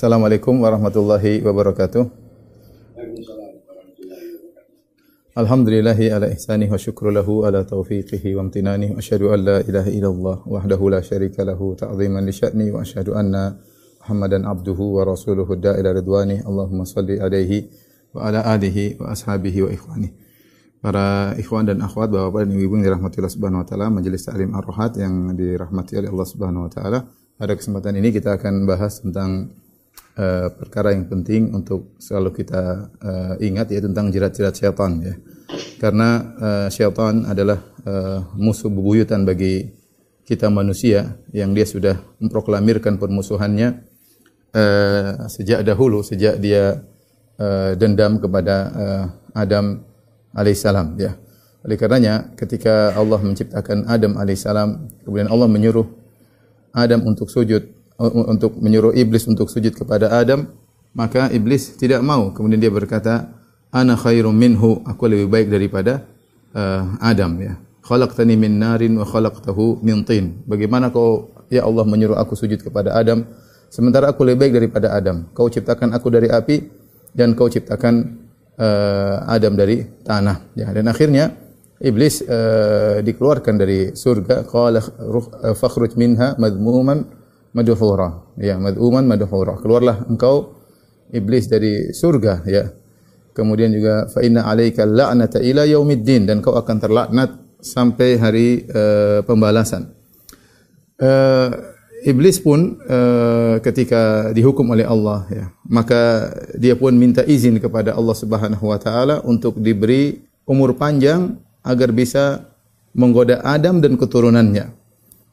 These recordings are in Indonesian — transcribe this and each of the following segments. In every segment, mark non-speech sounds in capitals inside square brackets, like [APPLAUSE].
Assalamualaikum warahmatullahi wabarakatuh. Alhamdulillahi ala ihsani wa syukru lahu ala taufiqihi wa amtinani wa asyhadu an la ilaha illallah wahdahu la syarika lahu ta'ziman li sya'ni wa asyhadu anna Muhammadan abduhu wa rasuluhu da'ila ridwani Allahumma salli alaihi wa ala alihi wa ashabihi wa ikhwani Para ikhwan dan akhwat, bapak-bapak dan ibu-ibu yang dirahmati Allah Subhanahu wa taala, majelis taklim Ar-Rohat yang dirahmati oleh Allah Subhanahu wa taala. Pada kesempatan ini kita akan bahas tentang uh, perkara yang penting untuk selalu kita uh, ingat yaitu tentang jerat-jerat syaitan ya. Karena uh, syaitan adalah uh, musuh bebuyutan bagi kita manusia yang dia sudah memproklamirkan permusuhannya uh, sejak dahulu, sejak dia uh, dendam kepada uh, Adam alaihissalam ya. Oleh karenanya ketika Allah menciptakan Adam alaihissalam, kemudian Allah menyuruh Adam untuk sujud untuk menyuruh iblis untuk sujud kepada Adam, maka iblis tidak mau. Kemudian dia berkata, "Ana khairum minhu." Aku lebih baik daripada uh, Adam ya. Khalaqtani min narin wa khalaqtahu min tin. Bagaimana kau ya Allah menyuruh aku sujud kepada Adam sementara aku lebih baik daripada Adam. Kau ciptakan aku dari api dan kau ciptakan uh, Adam dari tanah ya dan akhirnya iblis uh, dikeluarkan dari surga qala fakhruj minha madmuman madhura. Ya madhuman madhura. Keluarlah engkau iblis dari surga ya. Kemudian juga fa inna alaika la'nata ila yaumiddin. Dan kau akan terlaknat sampai hari uh, pembalasan. Uh, iblis pun uh, ketika dihukum oleh Allah ya maka dia pun minta izin kepada Allah Subhanahu wa taala untuk diberi umur panjang agar bisa menggoda Adam dan keturunannya.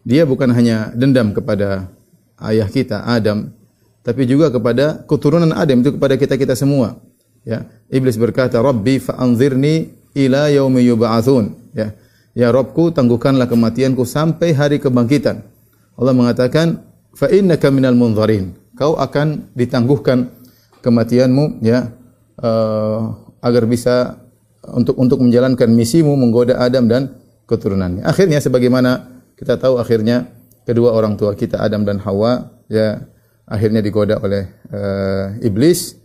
Dia bukan hanya dendam kepada ayah kita Adam tapi juga kepada keturunan Adam itu kepada kita-kita semua ya iblis berkata rabbi fa anzirni ila yaumi yub'atsun ya ya Robku tangguhkanlah kematianku sampai hari kebangkitan Allah mengatakan fa innaka minal munzarin. Kau akan ditangguhkan kematianmu ya uh, agar bisa untuk untuk menjalankan misimu menggoda Adam dan keturunannya. Akhirnya sebagaimana kita tahu akhirnya kedua orang tua kita Adam dan Hawa ya akhirnya digoda oleh uh, iblis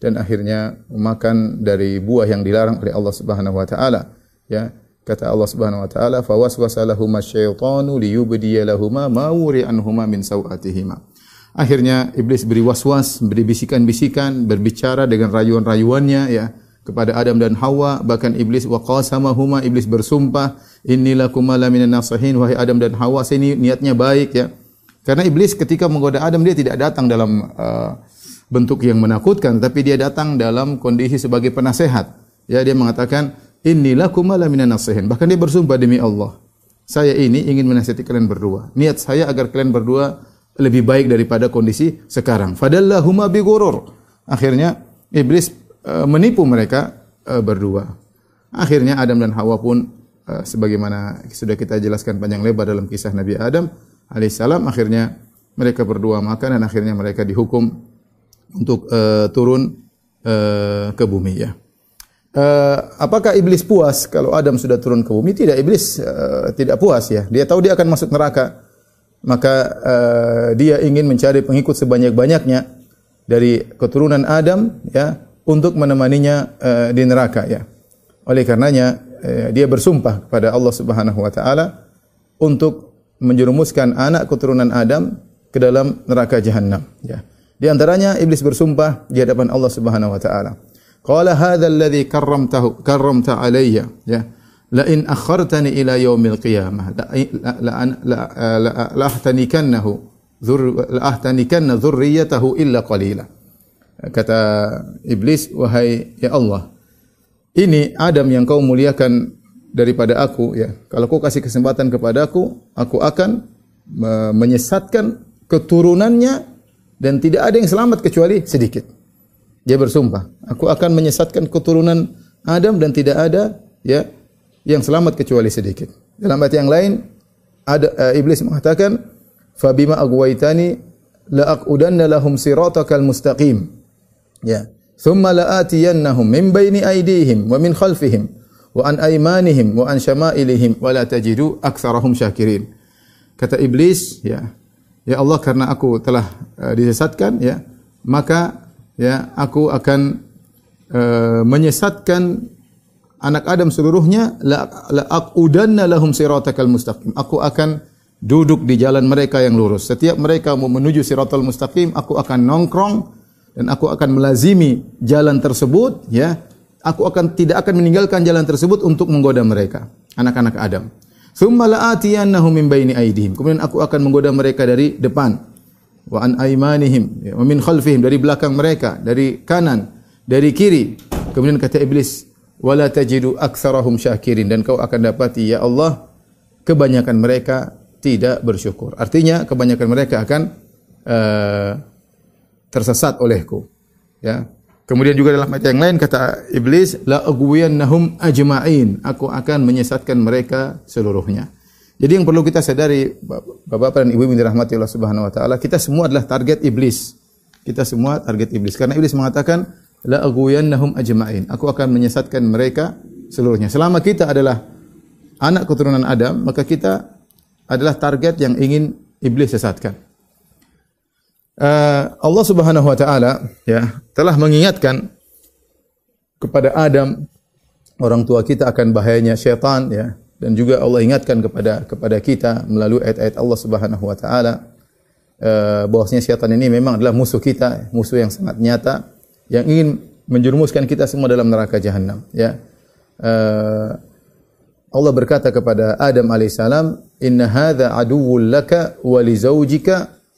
dan akhirnya memakan dari buah yang dilarang oleh Allah Subhanahu wa taala ya Kata Allah Subhanahu wa taala, "Fawaswasa lahuma syaitanu liyubdiya lahuma ma wuri anhuma min sawatihima." Akhirnya iblis beri waswas, beri bisikan-bisikan, berbicara dengan rayuan-rayuannya ya kepada Adam dan Hawa, bahkan iblis wa qasamahuma iblis bersumpah, "Innilakuma laminan nasihin," wahai Adam dan Hawa, saya ini niatnya baik ya. Karena iblis ketika menggoda Adam dia tidak datang dalam uh, bentuk yang menakutkan, tapi dia datang dalam kondisi sebagai penasehat. Ya, dia mengatakan, Inni lakum minan nasihin. Bahkan dia bersumpah demi Allah. Saya ini ingin menasihati kalian berdua. Niat saya agar kalian berdua lebih baik daripada kondisi sekarang. Fadallahuma bigurur. Akhirnya iblis menipu mereka uh, berdua. Akhirnya Adam dan Hawa pun uh, sebagaimana sudah kita jelaskan panjang lebar dalam kisah Nabi Adam alaihissalam akhirnya mereka berdua makan dan akhirnya mereka dihukum untuk uh, turun uh, ke bumi ya. Uh, apakah iblis puas kalau Adam sudah turun ke bumi? Tidak, iblis uh, tidak puas ya. Dia tahu dia akan masuk neraka. Maka uh, dia ingin mencari pengikut sebanyak-banyaknya dari keturunan Adam ya untuk menemaninya uh, di neraka ya. Oleh karenanya uh, dia bersumpah kepada Allah Subhanahu wa taala untuk menjerumuskan anak keturunan Adam ke dalam neraka jahanam ya. Di antaranya iblis bersumpah di hadapan Allah Subhanahu wa taala. Qala hadha alladhi karramtahu karramta alayya ya la in akhartani ila yaumil qiyamah la la la la ahtanikannahu la ahtanikanna dzurriyyatahu illa qalila kata iblis wahai ya Allah ini Adam yang kau muliakan daripada aku ya kalau kau kasih kesempatan kepadaku aku akan menyesatkan keturunannya dan tidak ada yang selamat kecuali sedikit dia bersumpah, aku akan menyesatkan keturunan Adam dan tidak ada ya yang selamat kecuali sedikit. Dalam ayat yang lain ada uh, iblis mengatakan, "Fa bima aghwaytani la aqudanna lahum siratakal mustaqim." Ya. Thumma la'atiyannahum min baini aydihim wa min khalfihim wa an aymanihim wa an syama'ilihim wa la tajidu aktsarahum syakirin. Kata iblis, ya. Ya Allah karena aku telah uh, disesatkan ya, maka ya aku akan uh, menyesatkan anak Adam seluruhnya la, la aqudanna lahum siratakal mustaqim. Aku akan duduk di jalan mereka yang lurus. Setiap mereka mau menuju siratal mustaqim, aku akan nongkrong dan aku akan melazimi jalan tersebut ya. Aku akan tidak akan meninggalkan jalan tersebut untuk menggoda mereka, anak-anak Adam. Tsumma la'atiyannahum min baini aydihim. Kemudian aku akan menggoda mereka dari depan. Wa an aymanihim, ya, min khalfihim dari belakang mereka, dari kanan, dari kiri. Kemudian kata iblis, wala tajidu aktsarahum syakirin dan kau akan dapati ya Allah kebanyakan mereka tidak bersyukur. Artinya kebanyakan mereka akan uh, tersesat olehku. Ya. Kemudian juga dalam ayat yang lain kata iblis la agwiyannahum ajma'in. Aku akan menyesatkan mereka seluruhnya. Jadi yang perlu kita sadari Bapak-bapak dan Ibu yang dirahmati Allah Subhanahu wa taala, kita semua adalah target iblis. Kita semua target iblis karena iblis mengatakan la aghwiyannahum ajma'in. Aku akan menyesatkan mereka seluruhnya. Selama kita adalah anak keturunan Adam, maka kita adalah target yang ingin iblis sesatkan. Uh, Allah Subhanahu wa taala ya telah mengingatkan kepada Adam orang tua kita akan bahayanya syaitan ya. Dan juga Allah ingatkan kepada kepada kita melalui ayat-ayat Allah Subhanahu wa taala uh, bahwasanya syaitan ini memang adalah musuh kita, musuh yang sangat nyata yang ingin menjerumuskan kita semua dalam neraka jahanam ya. Uh, Allah berkata kepada Adam alaihissalam inna hadza aduwwul laka wa li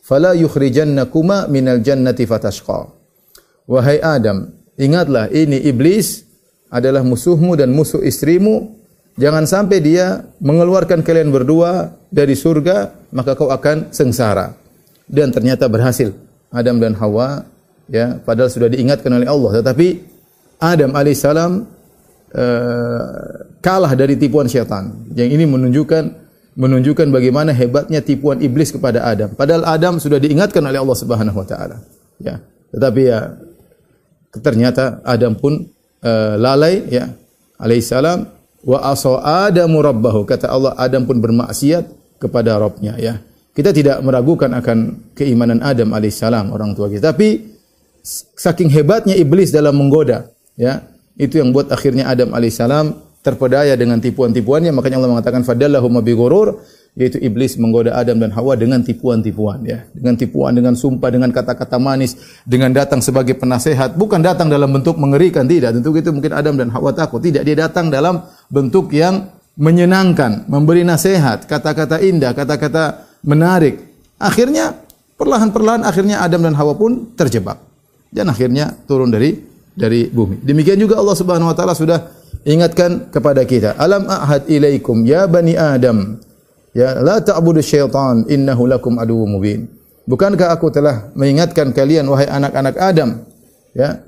fala yukhrijannakuma minal jannati fatashqa. Wahai Adam ingatlah ini iblis adalah musuhmu dan musuh istrimu. Jangan sampai dia mengeluarkan kalian berdua dari surga maka kau akan sengsara. Dan ternyata berhasil. Adam dan Hawa ya padahal sudah diingatkan oleh Allah. Tetapi Adam alaihissalam uh, kalah dari tipuan syaitan. Yang ini menunjukkan menunjukkan bagaimana hebatnya tipuan iblis kepada Adam. Padahal Adam sudah diingatkan oleh Allah Subhanahu wa taala. Ya. Tetapi ya ternyata Adam pun uh, lalai ya. Alaihissalam wa asa adamu rabbahu. Kata Allah Adam pun bermaksiat kepada Rabbnya ya. Kita tidak meragukan akan keimanan Adam alaihissalam orang tua kita. Tapi saking hebatnya iblis dalam menggoda, ya. Itu yang buat akhirnya Adam alaihissalam terpedaya dengan tipuan-tipuannya, makanya Allah mengatakan fadallahum bi ghurur, yaitu iblis menggoda Adam dan Hawa dengan tipuan-tipuan ya, dengan tipuan, dengan sumpah, dengan kata-kata manis, dengan datang sebagai penasehat, bukan datang dalam bentuk mengerikan, tidak. Tentu itu mungkin Adam dan Hawa takut, tidak. Dia datang dalam bentuk yang menyenangkan, memberi nasihat, kata-kata indah, kata-kata menarik. Akhirnya perlahan-perlahan akhirnya Adam dan Hawa pun terjebak dan akhirnya turun dari dari bumi. Demikian juga Allah Subhanahu wa taala sudah ingatkan kepada kita, "Alam ahad ilaikum ya bani Adam, ya la ta'budu syaitan innahu lakum aduwwum mubin." Bukankah aku telah mengingatkan kalian wahai anak-anak Adam, ya,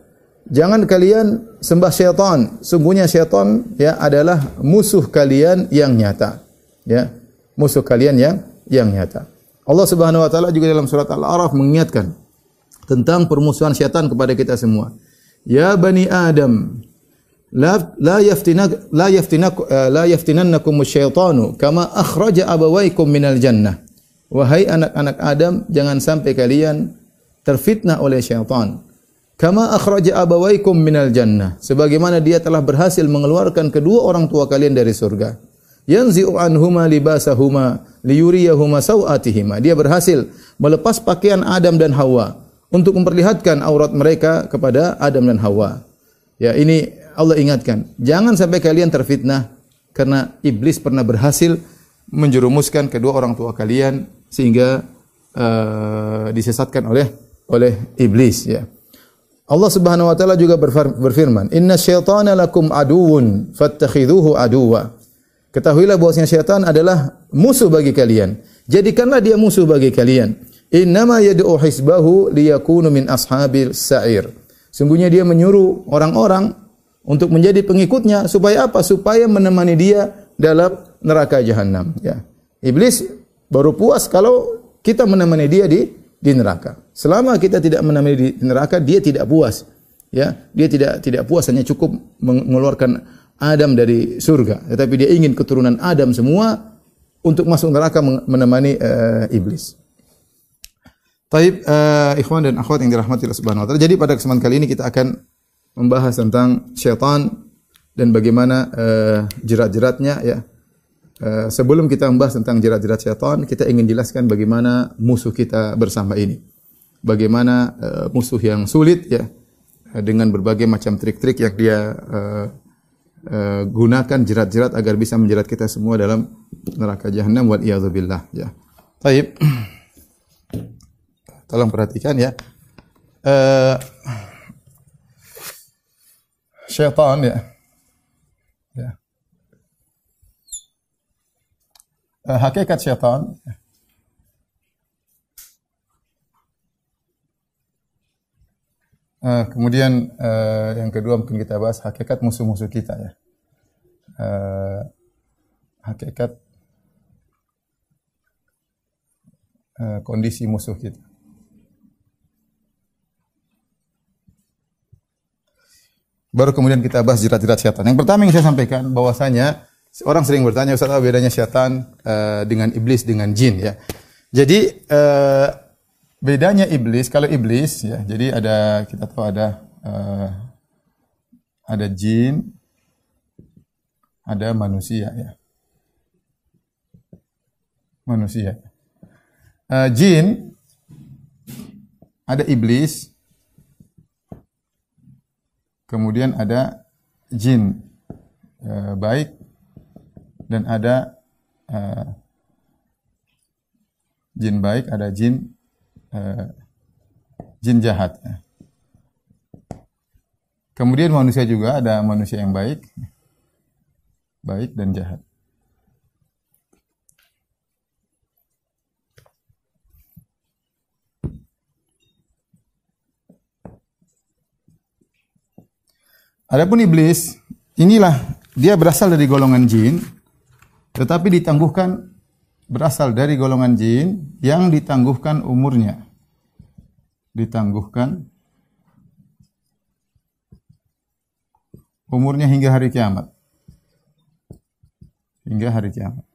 jangan kalian sembah syaitan. Sungguhnya syaitan ya adalah musuh kalian yang nyata. Ya, musuh kalian yang yang nyata. Allah Subhanahu wa taala juga dalam surat Al-A'raf mengingatkan tentang permusuhan syaitan kepada kita semua. Ya bani Adam, la la yaftinak la yaftinak la yaftinannakum syaitanu kama akhraja abawaykum minal jannah. Wahai anak-anak Adam, jangan sampai kalian terfitnah oleh syaitan. Kama akhraja abawaykum minal jannah. Sebagaimana dia telah berhasil mengeluarkan kedua orang tua kalian dari surga. Yanzi'u anhuma libasahuma liyuriyahuma sawatihima. Dia berhasil melepas pakaian Adam dan Hawa untuk memperlihatkan aurat mereka kepada Adam dan Hawa. Ya, ini Allah ingatkan, jangan sampai kalian terfitnah karena iblis pernah berhasil menjerumuskan kedua orang tua kalian sehingga uh, disesatkan oleh oleh iblis ya. Allah Subhanahu wa taala juga berfirman, "Inna syaitana lakum aduwwun fattakhidhuhu aduwa." Ketahuilah bahwasanya syaitan adalah musuh bagi kalian. Jadikanlah dia musuh bagi kalian. Innama yad'u hisbahu liyakunu min ashabil sa'ir. Sungguhnya dia menyuruh orang-orang untuk menjadi pengikutnya supaya apa? Supaya menemani dia dalam neraka jahanam, ya. Iblis baru puas kalau kita menemani dia di di neraka. Selama kita tidak menemani di neraka, dia tidak puas. Ya, dia tidak tidak puas hanya cukup mengeluarkan Adam dari surga, tetapi dia ingin keturunan Adam semua untuk masuk neraka menemani uh, iblis. Taib uh, ikhwan dan akhwat yang dirahmati Allah Subhanahu wa taala. Jadi pada kesempatan kali ini kita akan membahas tentang syaitan dan bagaimana uh, jerat-jeratnya ya. Uh, sebelum kita membahas tentang jerat-jerat syaitan, kita ingin jelaskan bagaimana musuh kita bersama ini. Bagaimana uh, musuh yang sulit ya dengan berbagai macam trik-trik yang dia uh, uh, gunakan jerat-jerat agar bisa menjerat kita semua dalam neraka jahanam wal iyadzubillah ya. Taib. [CLEARS THROAT] Tolong perhatikan ya. Uh, syaitan ya. ya. Uh, hakikat syaitan Uh, kemudian uh, yang kedua mungkin kita bahas hakikat musuh-musuh kita ya. Uh, hakikat uh, kondisi musuh kita. Baru kemudian kita bahas jerat-jerat syaitan. Yang pertama yang saya sampaikan bahwasanya orang sering bertanya Ustaz apa bedanya syaitan uh, dengan iblis dengan jin ya. Jadi uh, bedanya iblis kalau iblis ya. Jadi ada kita tahu ada uh, ada jin ada manusia ya. Manusia. Uh, jin ada iblis kemudian ada jin e, baik dan ada e, jin baik, ada jin e, jin jahat. Kemudian manusia juga ada manusia yang baik, baik dan jahat. Adapun iblis, inilah dia berasal dari golongan jin, tetapi ditangguhkan berasal dari golongan jin yang ditangguhkan umurnya. Ditangguhkan umurnya hingga hari kiamat. Hingga hari kiamat.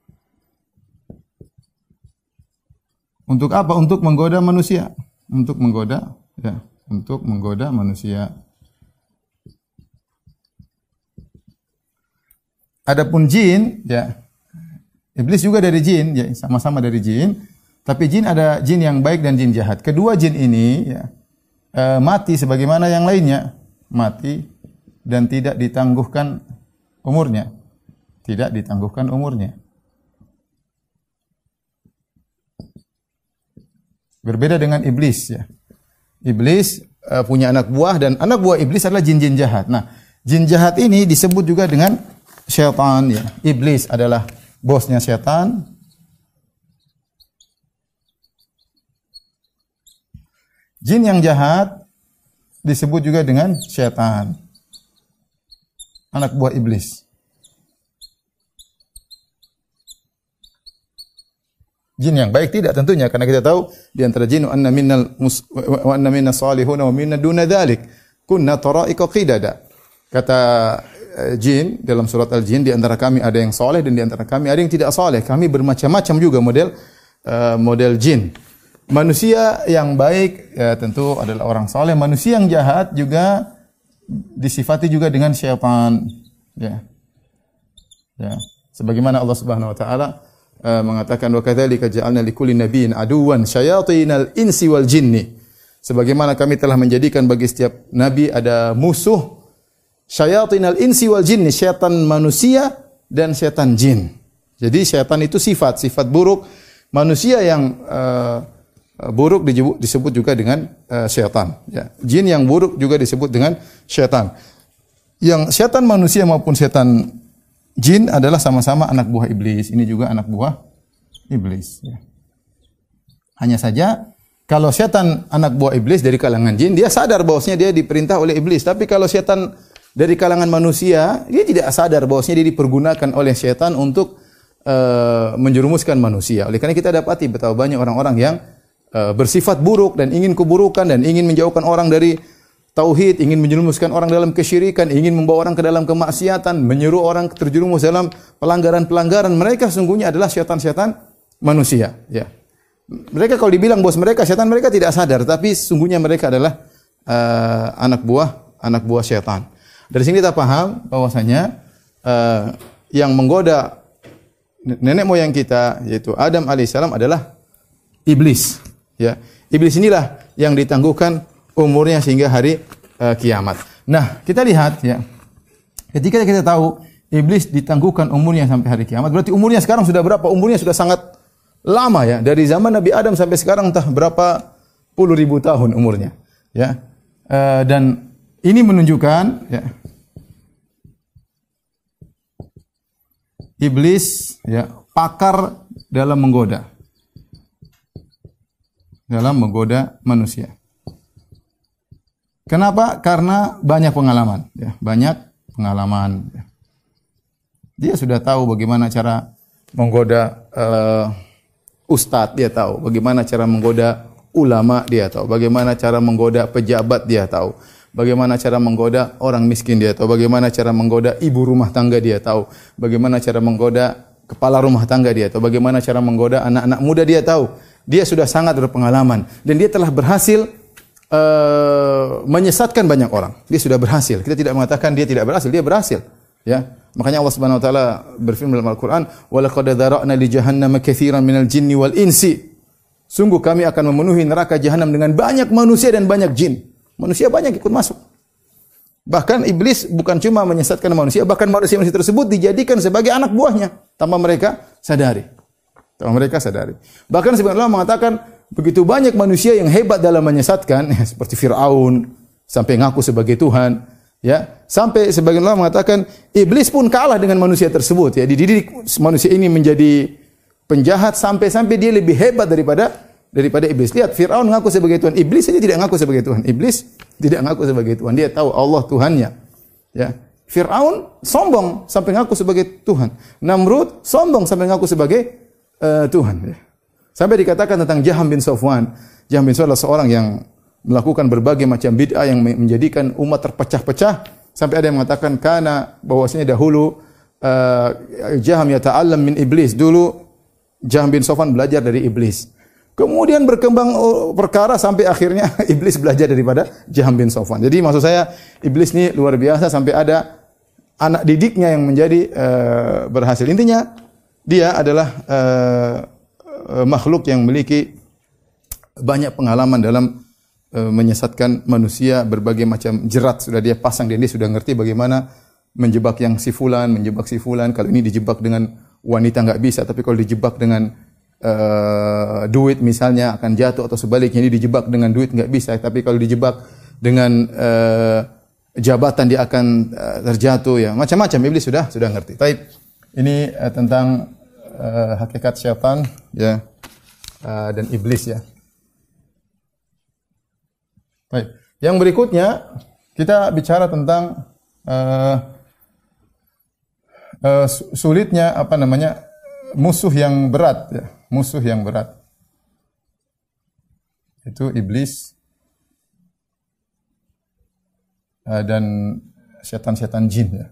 Untuk apa? Untuk menggoda manusia. Untuk menggoda, ya, untuk menggoda manusia. Adapun jin, ya, iblis juga dari jin, ya, sama-sama dari jin. Tapi jin ada jin yang baik dan jin jahat. Kedua jin ini, ya, e, mati sebagaimana yang lainnya, mati dan tidak ditangguhkan umurnya, tidak ditangguhkan umurnya. Berbeda dengan iblis, ya. Iblis e, punya anak buah dan anak buah iblis adalah jin-jin jahat. Nah, jin jahat ini disebut juga dengan syaitan ya. Iblis adalah bosnya syaitan. Jin yang jahat disebut juga dengan syaitan. Anak buah iblis. Jin yang baik tidak tentunya karena kita tahu di antara jin anna minnal wa anna minna salihun wa minna duna dzalik kunna tara'iqa qidada. Kata jin dalam surat Al-Jin di antara kami ada yang soleh dan di antara kami ada yang tidak soleh. Kami bermacam-macam juga model uh, model jin. Manusia yang baik ya, tentu adalah orang soleh. Manusia yang jahat juga disifati juga dengan syaitan. Ya. Ya. Sebagaimana Allah Subhanahu wa taala uh, mengatakan wa kadzalika ja'alna likulli nabiyyin aduwan syayatinal insi wal jinni. Sebagaimana kami telah menjadikan bagi setiap nabi ada musuh syayatinal insi wal jinni, syaitan manusia dan syaitan jin. Jadi syaitan itu sifat, sifat buruk manusia yang uh, buruk disebut juga dengan uh, syaitan. Ya. Jin yang buruk juga disebut dengan syaitan. Yang syaitan manusia maupun syaitan jin adalah sama-sama anak buah iblis. Ini juga anak buah iblis. Ya. Hanya saja kalau syaitan anak buah iblis dari kalangan jin, dia sadar bahwasanya dia diperintah oleh iblis. Tapi kalau syaitan dari kalangan manusia, dia tidak sadar bahwasanya dia dipergunakan oleh setan untuk uh, menjerumuskan manusia. Oleh karena kita dapati betapa banyak orang-orang yang uh, bersifat buruk dan ingin keburukan dan ingin menjauhkan orang dari tauhid, ingin menjerumuskan orang dalam kesyirikan, ingin membawa orang ke dalam kemaksiatan, menyuruh orang terjerumus dalam pelanggaran-pelanggaran. Mereka sesungguhnya adalah setan-setan manusia, ya. Mereka kalau dibilang bos mereka setan mereka tidak sadar, tapi sungguhnya mereka adalah uh, anak buah anak buah setan. Dari sini kita paham bahwasanya uh, yang menggoda nenek moyang kita yaitu Adam alaihissalam adalah iblis. Ya, iblis inilah yang ditangguhkan umurnya sehingga hari uh, kiamat. Nah, kita lihat ya. Ketika kita tahu iblis ditangguhkan umurnya sampai hari kiamat, berarti umurnya sekarang sudah berapa? Umurnya sudah sangat lama ya dari zaman Nabi Adam sampai sekarang entah berapa puluh ribu tahun umurnya ya e, dan ini menunjukkan ya. Iblis ya pakar dalam menggoda. Dalam menggoda manusia. Kenapa? Karena banyak pengalaman ya. Banyak pengalaman ya. dia sudah tahu bagaimana cara menggoda uh, ustadz dia tahu, bagaimana cara menggoda ulama dia tahu, bagaimana cara menggoda pejabat dia tahu, bagaimana cara menggoda orang miskin dia tahu, bagaimana cara menggoda ibu rumah tangga dia tahu, bagaimana cara menggoda kepala rumah tangga dia tahu, bagaimana cara menggoda anak-anak muda dia tahu. Dia sudah sangat berpengalaman dan dia telah berhasil uh, menyesatkan banyak orang. Dia sudah berhasil. Kita tidak mengatakan dia tidak berhasil, dia berhasil. Ya, Makanya Allah Subhanahu wa taala berfirman dalam Al-Qur'an, "Wa laqad dzara'na li jahannama katsiran minal jinni wal insi." Sungguh kami akan memenuhi neraka jahanam dengan banyak manusia dan banyak jin. Manusia banyak ikut masuk. Bahkan iblis bukan cuma menyesatkan manusia, bahkan manusia-manusia tersebut dijadikan sebagai anak buahnya tanpa mereka sadari. Tanpa mereka sadari. Bahkan sebagian ulama mengatakan begitu banyak manusia yang hebat dalam menyesatkan [LAUGHS] seperti Firaun sampai ngaku sebagai Tuhan, Ya, sampai sebagian ulama mengatakan iblis pun kalah dengan manusia tersebut ya. Dididik manusia ini menjadi penjahat sampai-sampai dia lebih hebat daripada daripada iblis. Lihat Firaun ngaku sebagai Tuhan, iblis saja tidak ngaku sebagai Tuhan. Iblis tidak ngaku sebagai Tuhan. Dia tahu Allah Tuhannya. Ya. Firaun sombong sampai ngaku sebagai Tuhan. Namrud sombong sampai ngaku sebagai uh, Tuhan ya. Sampai dikatakan tentang Jaham bin Safwan. Jaham bin Safwan adalah seorang yang melakukan berbagai macam bid'ah yang menjadikan umat terpecah-pecah sampai ada yang mengatakan karena bahwasanya dahulu uh, Jaham ya ta'allam min iblis dulu Jaham bin Sofan belajar dari iblis kemudian berkembang uh, perkara sampai akhirnya [LAUGHS] iblis belajar daripada Jaham bin Sofan jadi maksud saya iblis ini luar biasa sampai ada anak didiknya yang menjadi uh, berhasil intinya dia adalah uh, makhluk yang memiliki banyak pengalaman dalam E, menyesatkan manusia berbagai macam jerat sudah dia pasang dan dia sudah ngerti bagaimana menjebak yang si fulan, menjebak si fulan. Kalau ini dijebak dengan wanita nggak bisa, tapi kalau dijebak dengan uh, duit misalnya akan jatuh atau sebaliknya ini dijebak dengan duit nggak bisa, tapi kalau dijebak dengan uh, jabatan dia akan uh, terjatuh ya macam-macam iblis sudah sudah ngerti. Tapi ini uh, tentang uh, hakikat syaitan ya uh, dan iblis ya. Baik. Yang berikutnya kita bicara tentang uh, uh, sulitnya apa namanya musuh yang berat ya, musuh yang berat. Itu iblis uh, dan setan-setan jin ya.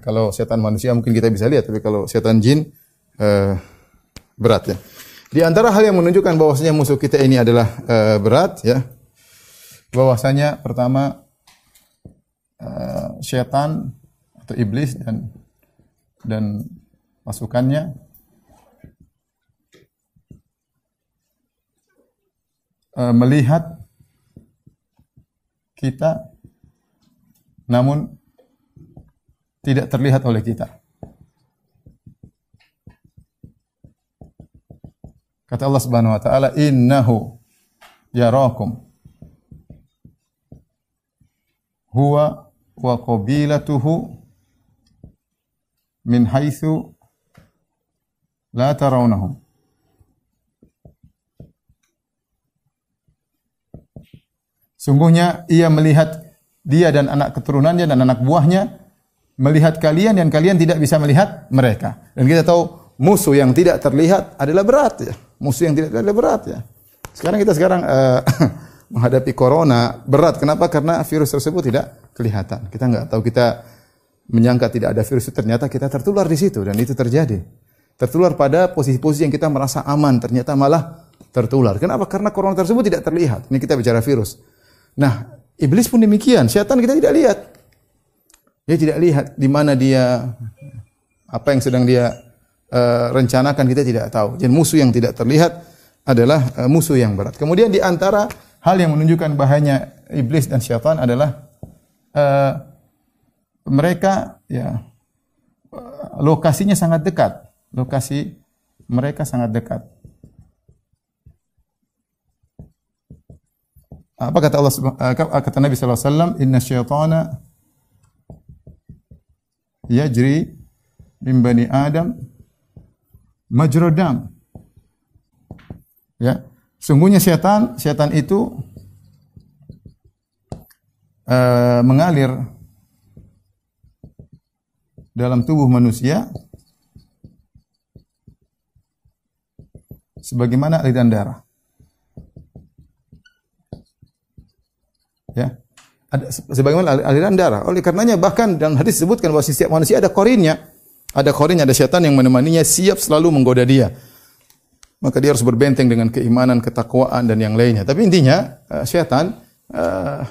Kalau setan manusia mungkin kita bisa lihat, tapi kalau setan jin uh, berat ya. Di antara hal yang menunjukkan bahwasanya musuh kita ini adalah uh, berat ya. Bahwasanya pertama syaitan atau iblis dan dan pasukannya uh, melihat kita namun tidak terlihat oleh kita. Kata Allah Subhanahu wa taala, "Innahu yarakum huwa wa qabilatuhu min haitsu la tarawnahum." Sungguhnya ia melihat dia dan anak keturunannya dan anak buahnya melihat kalian dan kalian tidak bisa melihat mereka. Dan kita tahu musuh yang tidak terlihat adalah berat ya. Musuh yang tidak terlihat adalah berat ya. Sekarang kita sekarang uh, [LAUGHS] menghadapi corona berat. Kenapa? Karena virus tersebut tidak kelihatan. Kita nggak tahu kita menyangka tidak ada virus itu ternyata kita tertular di situ dan itu terjadi. tertular pada posisi-posisi yang kita merasa aman, ternyata malah tertular. Kenapa? Karena corona tersebut tidak terlihat. Ini kita bicara virus. Nah, iblis pun demikian. Syaitan kita tidak lihat. Dia tidak lihat di mana dia apa yang sedang dia uh, rencanakan kita tidak tahu. Jadi musuh yang tidak terlihat adalah uh, musuh yang berat. Kemudian di antara hal yang menunjukkan bahayanya iblis dan syaitan adalah uh, mereka ya lokasinya sangat dekat. Lokasi mereka sangat dekat. Apa kata Allah kata Nabi sallallahu alaihi wasallam, "Inna syaitana yajri min bani Adam majrodam." Ya. Sungguhnya setan, setan itu uh, mengalir dalam tubuh manusia sebagaimana aliran darah. Ya. Ada, sebagaimana aliran darah. Oleh karenanya bahkan dalam hadis disebutkan bahwa setiap manusia ada korinnya. Ada korinnya, ada setan yang menemaninya siap selalu menggoda dia maka dia harus berbenteng dengan keimanan, ketakwaan dan yang lainnya. Tapi intinya uh, setan uh,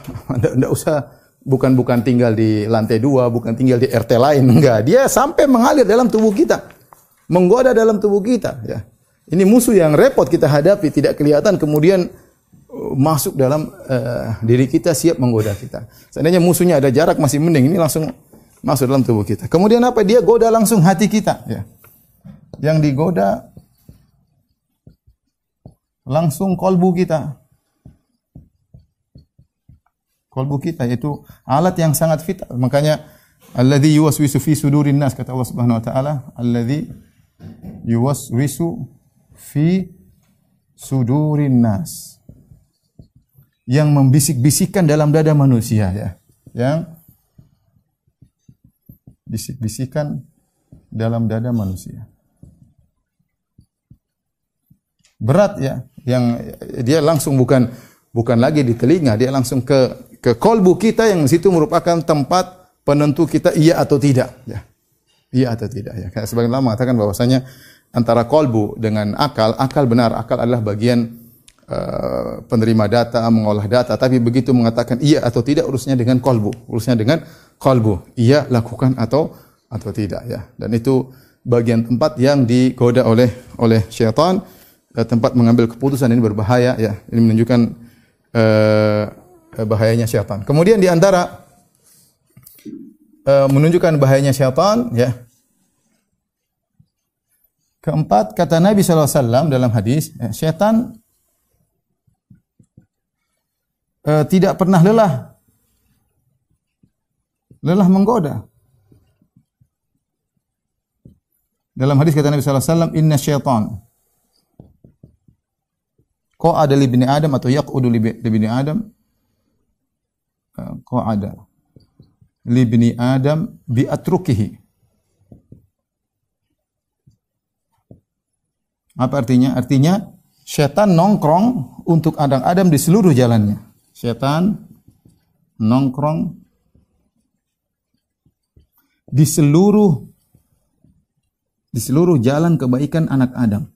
usah bukan bukan tinggal di lantai dua, bukan tinggal di RT lain, enggak. Dia sampai mengalir dalam tubuh kita, menggoda dalam tubuh kita. Ya. Ini musuh yang repot kita hadapi, tidak kelihatan kemudian uh, masuk dalam uh, diri kita siap menggoda kita. Seandainya musuhnya ada jarak masih mending, ini langsung masuk dalam tubuh kita. Kemudian apa? Dia goda langsung hati kita. Ya. Yang digoda langsung kolbu kita. Kolbu kita itu alat yang sangat vital. Makanya alladzi yuwaswisu fi sudurin nas kata Allah Subhanahu wa taala, alladzi yuwaswisu fi sudurin nas. Yang membisik-bisikkan dalam dada manusia ya. Yang bisik-bisikan dalam dada manusia. Berat ya yang dia langsung bukan bukan lagi di telinga, dia langsung ke ke kolbu kita yang situ merupakan tempat penentu kita iya atau tidak ya. Iya atau tidak ya. Kayak sebagian lama mengatakan bahwasanya antara kolbu dengan akal, akal benar, akal adalah bagian uh, penerima data, mengolah data, tapi begitu mengatakan iya atau tidak urusnya dengan kolbu, urusnya dengan kolbu. Iya lakukan atau atau tidak ya. Dan itu bagian tempat yang digoda oleh oleh syaitan uh, tempat mengambil keputusan ini berbahaya ya. Ini menunjukkan uh, bahayanya syaitan. Kemudian di antara uh, menunjukkan bahayanya syaitan ya. Keempat kata Nabi SAW dalam hadis, ya, syaitan uh, tidak pernah lelah. Lelah menggoda. Dalam hadis kata Nabi SAW, Inna syaitan ada li bini Adam atau yaqudu li bini Adam eh, ada li bini Adam bi atrukihi Apa artinya? Artinya setan nongkrong untuk Adam-Adam di seluruh jalannya. Setan nongkrong di seluruh di seluruh jalan kebaikan anak Adam.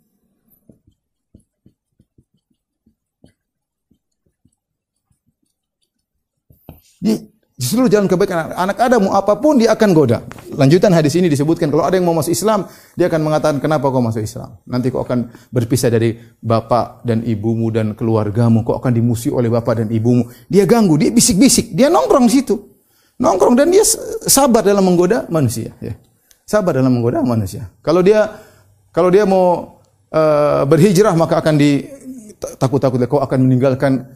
Di, di seluruh jalan kebaikan anak Adam apa pun dia akan goda. Lanjutan hadis ini disebutkan kalau ada yang mau masuk Islam, dia akan mengatakan kenapa kau masuk Islam? Nanti kau akan berpisah dari bapak dan ibumu dan keluargamu, kau akan dimusuhi oleh bapak dan ibumu. Dia ganggu, dia bisik-bisik, dia nongkrong situ. Nongkrong dan dia sabar dalam menggoda manusia, ya. Sabar dalam menggoda manusia. Kalau dia kalau dia mau uh, berhijrah maka akan di takut-takut kau akan meninggalkan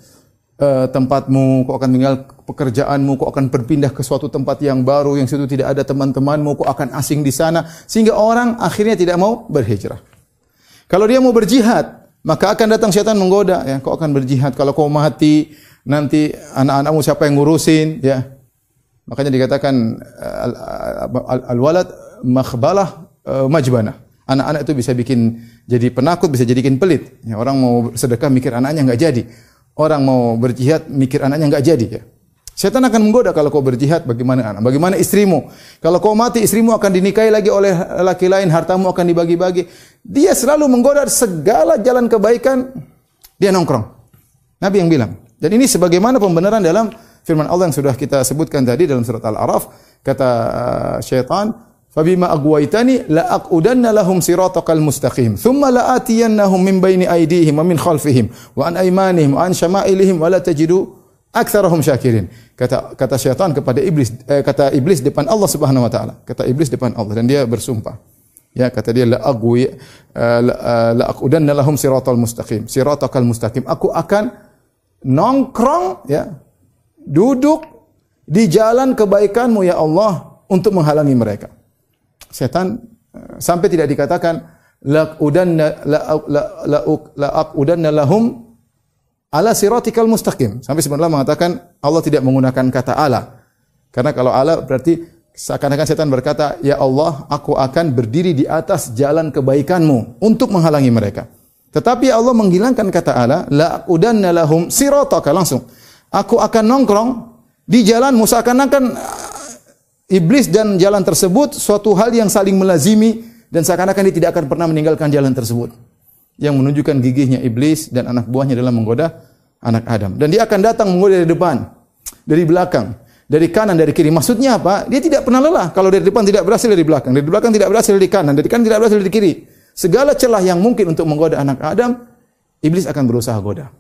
uh, tempatmu, kau akan tinggal pekerjaanmu, kau akan berpindah ke suatu tempat yang baru yang situ tidak ada teman-temanmu, kau akan asing di sana sehingga orang akhirnya tidak mau berhijrah. Kalau dia mau berjihad, maka akan datang setan menggoda ya, kau akan berjihad. Kalau kau mati, nanti anak-anakmu siapa yang ngurusin ya. Makanya dikatakan al-walad makhbalah eh, majbanah. Anak-anak itu bisa bikin jadi penakut, bisa jadikan pelit. Ya, orang mau sedekah mikir anaknya nggak jadi orang mau berjihad mikir anaknya nggak jadi ya. Setan akan menggoda kalau kau berjihad bagaimana anak, bagaimana istrimu. Kalau kau mati istrimu akan dinikahi lagi oleh laki lain, hartamu akan dibagi-bagi. Dia selalu menggoda segala jalan kebaikan dia nongkrong. Nabi yang bilang. Dan ini sebagaimana pembenaran dalam firman Allah yang sudah kita sebutkan tadi dalam surat Al-Araf kata uh, syaitan Fabima agwaitani la aqudanna lahum siratakal mustaqim thumma la atiyannahum min baini aydihim wa min khalfihim wa an aymanihim wa an syama'ilihim wa la tajidu aktsarahum syakirin. Kata kata syaitan kepada iblis eh, kata iblis depan Allah Subhanahu wa taala. Kata iblis depan Allah dan dia bersumpah. Ya, kata dia la agwi uh, la, uh, la aqudanna lahum siratal mustaqim. Siratakal mustaqim. Aku akan nongkrong ya, duduk di jalan kebaikanmu ya Allah untuk menghalangi mereka. Setan uh, sampai tidak dikatakan la udanna la lahum ala siratikal mustaqim. Sampai sebenarnya mengatakan Allah tidak menggunakan kata ala. Karena kalau ala berarti seakan-akan setan berkata, "Ya Allah, aku akan berdiri di atas jalan kebaikanmu untuk menghalangi mereka." Tetapi Allah menghilangkan kata ala, "La udanna lahum sirataka" langsung. Aku akan nongkrong di jalanmu seakan-akan iblis dan jalan tersebut suatu hal yang saling melazimi dan seakan-akan dia tidak akan pernah meninggalkan jalan tersebut yang menunjukkan gigihnya iblis dan anak buahnya dalam menggoda anak Adam. Dan dia akan datang menggoda dari depan, dari belakang, dari kanan, dari kiri. Maksudnya apa? Dia tidak pernah lelah. Kalau dari depan tidak berhasil dari belakang, dari belakang tidak berhasil dari kanan, dari kanan tidak berhasil dari kiri. Segala celah yang mungkin untuk menggoda anak Adam, iblis akan berusaha goda.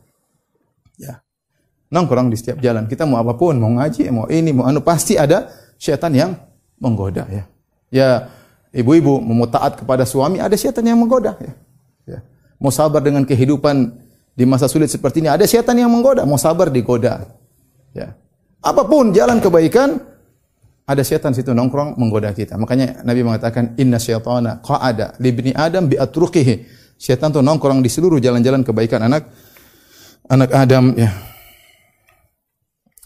Ya. Nongkrong di setiap jalan. Kita mau apa pun, mau ngaji, mau ini, mau anu, pasti ada syaitan yang menggoda ya. Ya, ibu-ibu mau taat kepada suami, ada syaitan yang menggoda ya mau sabar dengan kehidupan di masa sulit seperti ini. Ada setan yang menggoda, mau sabar digoda. Ya. Apa pun jalan kebaikan, ada setan situ nongkrong menggoda kita. Makanya Nabi mengatakan inna syaitana qa'ada li ibni Adam bi atruqihi. Setan tuh nongkrong di seluruh jalan-jalan kebaikan anak anak Adam ya.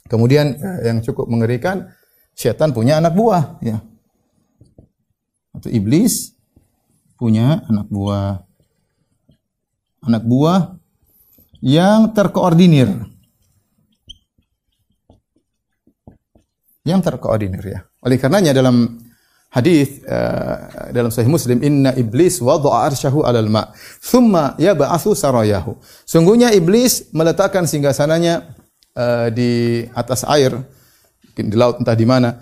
Kemudian yang cukup mengerikan, setan punya anak buah ya. Atau iblis punya anak buah anak buah yang terkoordinir. Yang terkoordinir ya. Oleh karenanya dalam hadis uh, dalam Sahih Muslim inna iblis wada'a arsyahu 'alal ma' thumma yab'atsu sarayahu. Sungguhnya iblis meletakkan singgasananya uh, di atas air di laut entah di mana.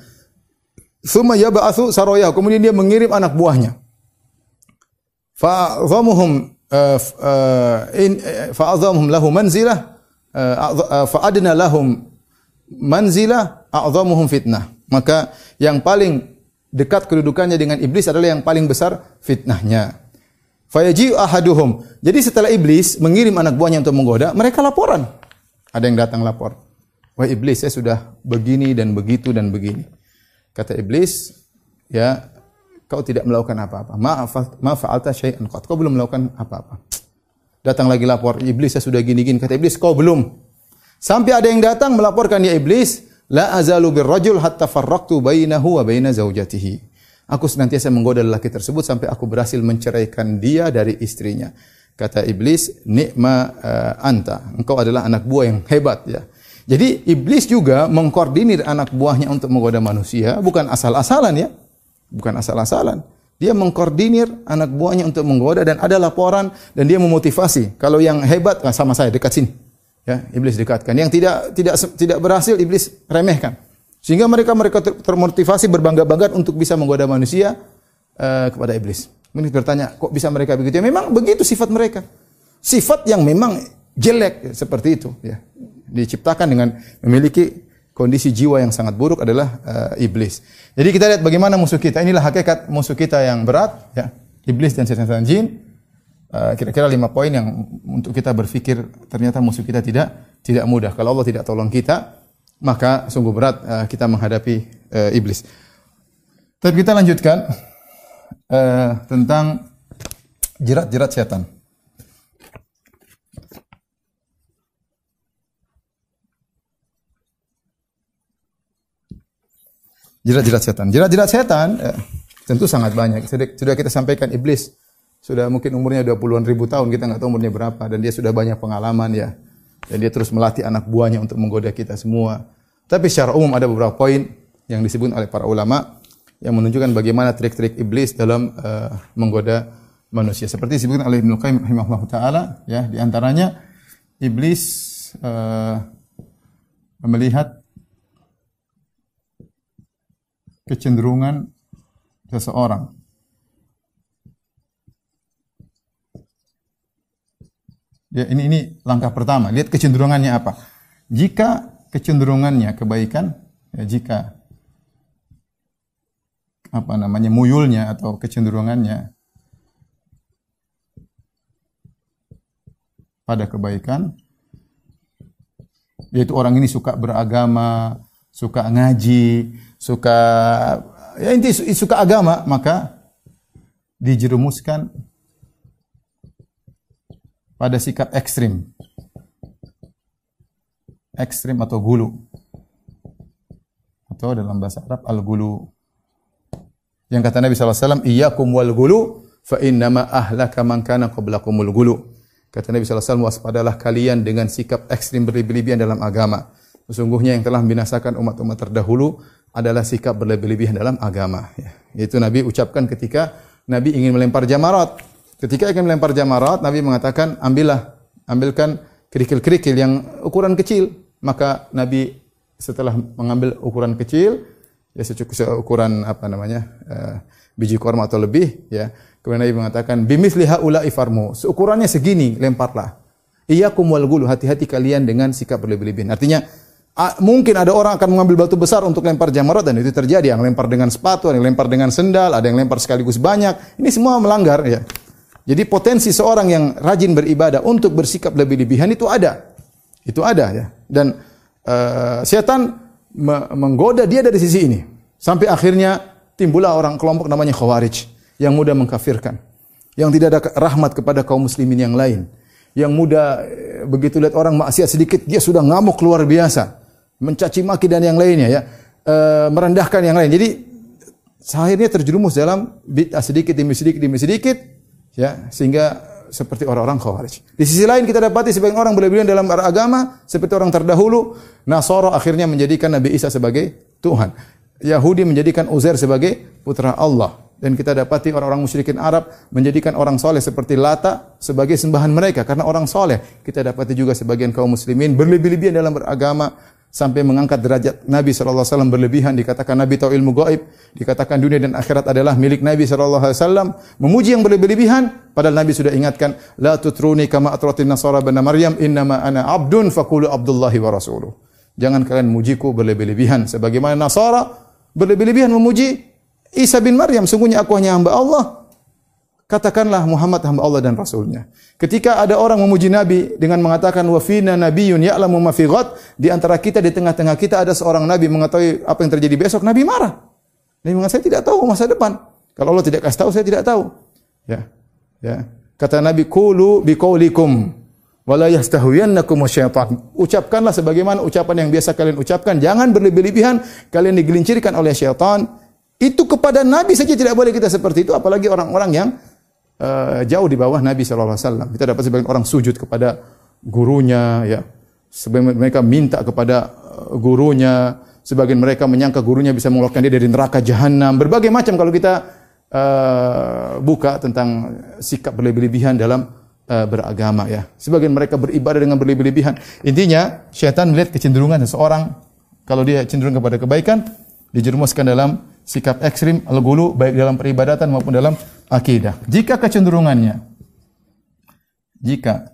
Thumma yab'atsu sarayahu. Kemudian dia mengirim anak buahnya. Fa'dhamuhum Eh, eh, in eh, fa'adhamuhum lahu manzilah fa'adna lahum manzilah a'dhamuhum fitnah. Maka yang paling dekat kedudukannya dengan iblis adalah yang paling besar fitnahnya. Fayaji ahaduhum. Jadi setelah iblis mengirim anak buahnya untuk menggoda, mereka laporan. Ada yang datang lapor. Wah iblis, saya sudah begini dan begitu dan begini. Kata iblis, ya kau tidak melakukan apa-apa. Maaf, fa'alta syai'an qat. Kau belum melakukan apa-apa. Datang lagi lapor, iblis saya sudah gini-gini. Kata iblis, kau belum. Sampai ada yang datang melaporkan, ya iblis, la azalu birrajul hatta farraqtu bainahu wa baina zaujatihi. Aku senantiasa menggoda lelaki tersebut sampai aku berhasil menceraikan dia dari istrinya. Kata iblis, nikma uh, anta. Engkau adalah anak buah yang hebat ya. Jadi iblis juga mengkoordinir anak buahnya untuk menggoda manusia, bukan asal-asalan ya bukan asal-asalan. Dia mengkoordinir anak buahnya untuk menggoda dan ada laporan dan dia memotivasi. Kalau yang hebat nah sama saya dekat sini. Ya, iblis dekatkan. Yang tidak tidak tidak berhasil iblis remehkan. Sehingga mereka mereka termotivasi berbangga-bangga untuk bisa menggoda manusia uh, kepada iblis. Mungkin bertanya, kok bisa mereka begitu? Ya memang begitu sifat mereka. Sifat yang memang jelek seperti itu ya. Diciptakan dengan memiliki kondisi jiwa yang sangat buruk adalah uh, iblis. Jadi kita lihat bagaimana musuh kita. Inilah hakikat musuh kita yang berat, ya. Iblis dan setan-setan jin. Uh, kira-kira lima poin yang untuk kita berpikir ternyata musuh kita tidak tidak mudah. Kalau Allah tidak tolong kita, maka sungguh berat uh, kita menghadapi uh, iblis. Tapi kita lanjutkan uh, tentang jerat-jerat setan. Jerat-jerat setan. Jerat-jerat setan eh, tentu sangat banyak. Sudah kita sampaikan iblis sudah mungkin umurnya 20-an ribu tahun, kita nggak tahu umurnya berapa dan dia sudah banyak pengalaman ya. Dan dia terus melatih anak buahnya untuk menggoda kita semua. Tapi secara umum ada beberapa poin yang disebut oleh para ulama yang menunjukkan bagaimana trik-trik iblis dalam uh, menggoda manusia. Seperti disebutkan oleh Ibnu Qayyim rahimahullah taala ya, di antaranya iblis uh, melihat kecenderungan seseorang Ya, ini ini langkah pertama. Lihat kecenderungannya apa. Jika kecenderungannya kebaikan, ya jika apa namanya muyulnya atau kecenderungannya pada kebaikan, yaitu orang ini suka beragama, suka ngaji, suka ya inti suka agama, maka dijerumuskan pada sikap ekstrim. Ekstrim atau gulu. Atau dalam bahasa Arab al-gulu. Yang kata Nabi SAW, Iyakum wal gulu, fa innama ahlaka man kana qablakumul gulu. Kata Nabi SAW, waspadalah kalian dengan sikap ekstrim berlebih-lebihan dalam agama. Sesungguhnya yang telah membinasakan umat-umat terdahulu adalah sikap berlebih-lebihan dalam agama. Ya. Yaitu Nabi ucapkan ketika Nabi ingin melempar jamarat. Ketika akan melempar jamarat, Nabi mengatakan, ambillah, ambilkan kerikil-kerikil yang ukuran kecil. Maka Nabi setelah mengambil ukuran kecil, ya secukup seukuran apa namanya uh, biji korma atau lebih, ya. Kemudian Nabi mengatakan, bimisli haula ifarmu. Seukurannya segini, lemparlah. Iya kumwal gulu, hati-hati kalian dengan sikap berlebih-lebihan. Artinya, mungkin ada orang akan mengambil batu besar untuk lempar jamarat dan itu terjadi. Yang lempar dengan sepatu, ada yang lempar dengan sendal, ada yang lempar sekaligus banyak. Ini semua melanggar ya. Jadi potensi seorang yang rajin beribadah untuk bersikap lebih lebihan itu ada. Itu ada ya. Dan uh, setan me menggoda dia dari sisi ini. Sampai akhirnya timbullah orang kelompok namanya Khawarij yang mudah mengkafirkan. Yang tidak ada rahmat kepada kaum muslimin yang lain. Yang mudah eh, begitu lihat orang maksiat sedikit dia sudah ngamuk luar biasa. Mencaci maki dan yang lainnya ya. E, merendahkan yang lain. Jadi akhirnya terjerumus dalam bid'ah sedikit demi sedikit demi sedikit ya sehingga seperti orang-orang khawarij. Di sisi lain kita dapati sebagian orang berlebihan dalam agama seperti orang terdahulu Nasara akhirnya menjadikan Nabi Isa sebagai Tuhan. Yahudi menjadikan Uzair sebagai putra Allah dan kita dapati orang-orang musyrikin Arab menjadikan orang soleh seperti Lata sebagai sembahan mereka karena orang soleh. Kita dapati juga sebagian kaum muslimin berlebih-lebihan dalam beragama sampai mengangkat derajat Nabi sallallahu alaihi wasallam berlebihan. Dikatakan Nabi tahu ilmu gaib dikatakan dunia dan akhirat adalah milik Nabi sallallahu alaihi wasallam. Memuji yang berlebihan padahal Nabi sudah ingatkan la tutruni kama atratin nasara bana maryam innama ana abdun faqulu abdullahi wa rasuluh. Jangan kalian mujiku berlebih-lebihan. Sebagaimana Nasara berlebih-lebihan memuji Isa bin Maryam. Sungguhnya aku hanya hamba Allah Katakanlah Muhammad hamba Allah dan Rasulnya. Ketika ada orang memuji Nabi dengan mengatakan wa fina nabiyyun ya'lamu ma fi di antara kita di tengah-tengah kita ada seorang nabi mengetahui apa yang terjadi besok, Nabi marah. Nabi mengatakan saya tidak tahu masa depan. Kalau Allah tidak kasih tahu saya tidak tahu. Ya. Ya. Kata Nabi qulu biqaulikum wala yastahwiyannakum syaitan. Ucapkanlah sebagaimana ucapan yang biasa kalian ucapkan, jangan berlebih-lebihan kalian digelincirkan oleh syaitan. Itu kepada Nabi saja tidak boleh kita seperti itu, apalagi orang-orang yang uh, jauh di bawah Nabi sallallahu alaihi wasallam. Kita dapat sebagian orang sujud kepada gurunya ya. Sebagian mereka minta kepada uh, gurunya, sebagian mereka menyangka gurunya bisa mengeluarkan dia dari neraka jahanam. Berbagai macam kalau kita uh, buka tentang sikap berlebih-lebihan dalam uh, beragama ya. Sebagian mereka beribadah dengan berlebih-lebihan. Intinya syaitan melihat kecenderungan seseorang kalau dia cenderung kepada kebaikan dijerumuskan dalam sikap ekstrim al-gulu baik dalam peribadatan maupun dalam akidah. Jika kecenderungannya jika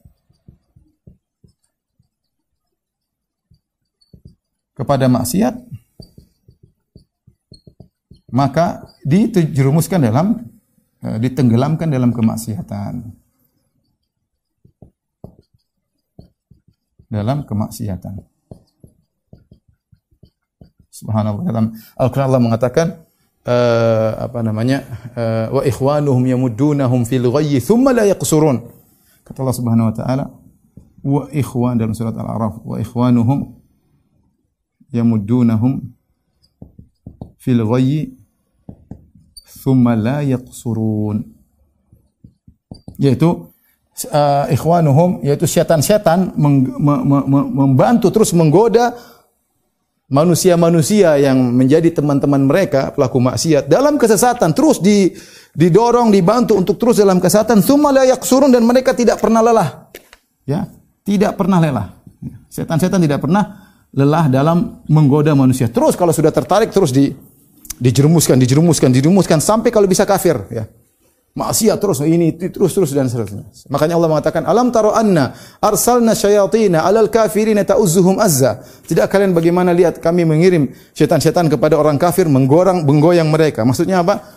kepada maksiat maka dijerumuskan dalam eh, ditenggelamkan dalam kemaksiatan. Dalam kemaksiatan. Subhanallah. Dalam Al-Qur'an Allah mengatakan uh, apa namanya uh, wa ikhwanuhum yamuddunahum fil ghayyi thumma la yaqsurun. Kata Allah Subhanahu wa taala wa ikhwan dalam surat Al-A'raf wa ikhwanuhum yamuddunahum fil ghayyi thumma la yaqsurun. Yaitu uh, ikhwanuhum yaitu setan-setan membantu terus menggoda manusia-manusia yang menjadi teman-teman mereka pelaku maksiat dalam kesesatan terus di didorong dibantu untuk terus dalam kesesatan summa la yaksurun dan mereka tidak pernah lelah. Ya tidak pernah lelah. Setan-setan tidak pernah lelah dalam menggoda manusia. Terus kalau sudah tertarik terus di dijerumuskan dijerumuskan dijerumuskan sampai kalau bisa kafir. Ya maksiat terus ini terus terus dan seterusnya. Makanya Allah mengatakan alam taro anna arsalna syayatina alal kafirina ta'uzzuhum azza. Tidak kalian bagaimana lihat kami mengirim setan-setan kepada orang kafir menggorang menggoyang mereka. Maksudnya apa?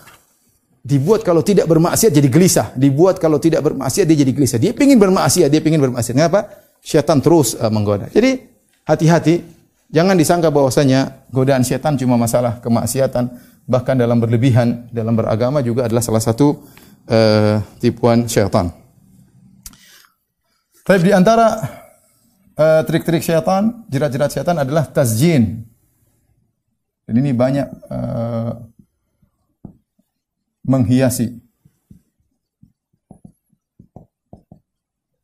Dibuat kalau tidak bermaksiat jadi gelisah. Dibuat kalau tidak bermaksiat dia jadi gelisah. Dia ingin bermaksiat, dia ingin bermaksiat. Kenapa? Setan terus uh, menggoda. Jadi hati-hati Jangan disangka bahwasanya godaan setan cuma masalah kemaksiatan, bahkan dalam berlebihan dalam beragama juga adalah salah satu uh, tipuan syaitan. Tapi di antara uh, trik-trik syaitan, jerat-jerat syaitan adalah tasjin. Dan ini banyak uh, menghiasi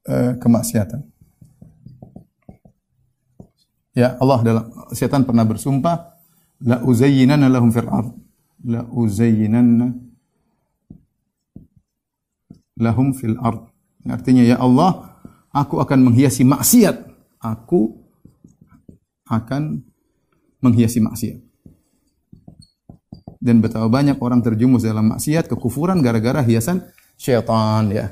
uh, kemaksiatan. Ya Allah dalam setan pernah bersumpah la uzayyinanna lahum fil ard la uzayyinanna lahum fil ard. Artinya ya Allah, aku akan menghiasi maksiat. Aku akan menghiasi maksiat. Dan betapa banyak orang terjumus dalam maksiat, kekufuran gara-gara hiasan syaitan ya.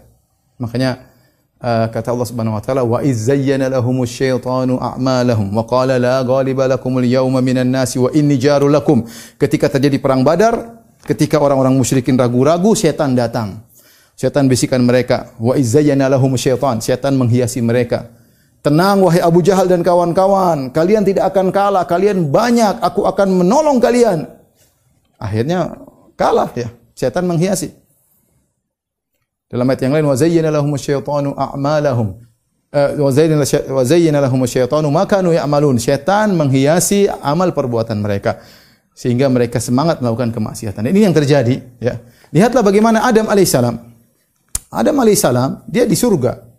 Makanya uh, kata Allah Subhanahu wa taala wa iz zayyana lahumus syaitanu a'malahum wa qala la ghaliba lakumul yawma minan nasi wa inni jaru lakum. Ketika terjadi perang Badar, ketika orang-orang musyrikin ragu-ragu, syaitan datang. Setan bisikan mereka, wa izzayyana lahum syaitan. Setan menghiasi mereka. Tenang wahai Abu Jahal dan kawan-kawan, kalian tidak akan kalah, kalian banyak, aku akan menolong kalian. Akhirnya kalah ya. Setan menghiasi. Dalam ayat yang lain, wa zayyana lahum syaitanu a'malahum. Eh, wa zayyana lahum syaitanu ma kanu ya'malun. Setan menghiasi amal perbuatan mereka sehingga mereka semangat melakukan kemaksiatan. Ini yang terjadi, ya. Lihatlah bagaimana Adam alaihissalam Adam alaihissalam dia di surga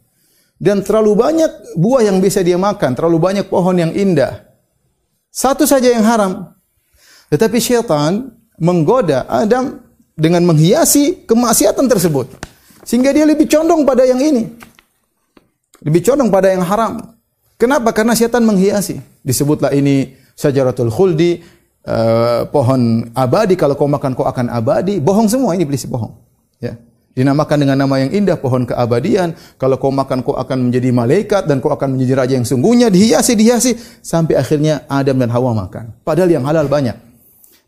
dan terlalu banyak buah yang bisa dia makan, terlalu banyak pohon yang indah. Satu saja yang haram. Tetapi syaitan menggoda Adam dengan menghiasi kemaksiatan tersebut. Sehingga dia lebih condong pada yang ini. Lebih condong pada yang haram. Kenapa? Karena syaitan menghiasi. Disebutlah ini sajaratul khuldi, uh, pohon abadi. Kalau kau makan kau akan abadi. Bohong semua ini iblis bohong. Ya. Dinamakan dengan nama yang indah pohon keabadian. Kalau kau makan kau akan menjadi malaikat dan kau akan menjadi raja yang sungguhnya dihiasi dihiasi sampai akhirnya Adam dan Hawa makan. Padahal yang halal banyak.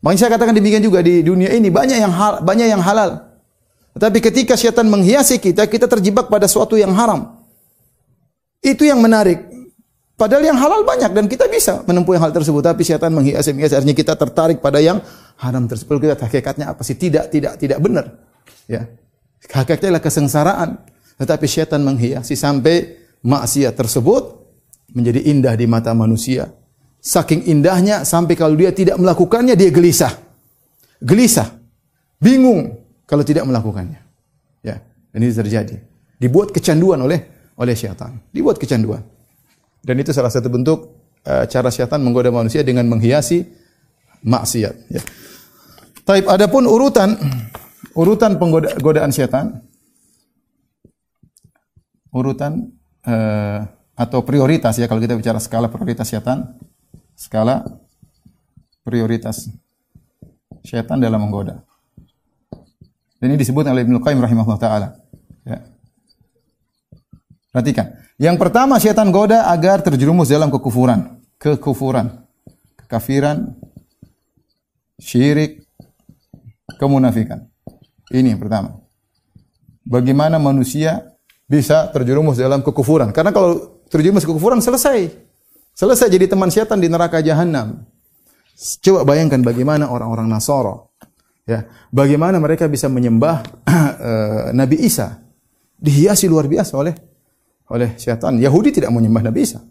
Makanya saya katakan demikian juga di dunia ini banyak yang hal, banyak yang halal. Tetapi ketika syaitan menghiasi kita, kita terjebak pada suatu yang haram. Itu yang menarik. Padahal yang halal banyak dan kita bisa menempuh yang hal tersebut. Tapi syaitan menghiasi, menghiasi artinya kita tertarik pada yang haram tersebut. Kita hakikatnya apa sih? Tidak, tidak, tidak benar. Ya. Hakikatnya adalah kesengsaraan. Tetapi syaitan menghiasi sampai maksiat tersebut menjadi indah di mata manusia. Saking indahnya sampai kalau dia tidak melakukannya dia gelisah. Gelisah. Bingung kalau tidak melakukannya. Ya, dan ini terjadi. Dibuat kecanduan oleh oleh syaitan. Dibuat kecanduan. Dan itu salah satu bentuk uh, cara syaitan menggoda manusia dengan menghiasi maksiat, ya. Taib adapun urutan urutan penggodaan setan. Urutan uh, atau prioritas ya kalau kita bicara skala prioritas setan. Skala prioritas setan dalam menggoda. Dan ini disebut oleh Ibnu Qayyim rahimahullah taala. Ya. Perhatikan. Yang pertama setan goda agar terjerumus dalam kekufuran. Kekufuran. Kekafiran. Syirik. Kemunafikan ini yang pertama. Bagaimana manusia bisa terjerumus dalam kekufuran? Karena kalau terjerumus kekufuran selesai. Selesai jadi teman setan di neraka jahanam. Coba bayangkan bagaimana orang-orang Nasoro. Ya, bagaimana mereka bisa menyembah uh, [CLEARS THROAT] Nabi Isa dihiasi luar biasa oleh oleh setan. Yahudi tidak menyembah Nabi Isa.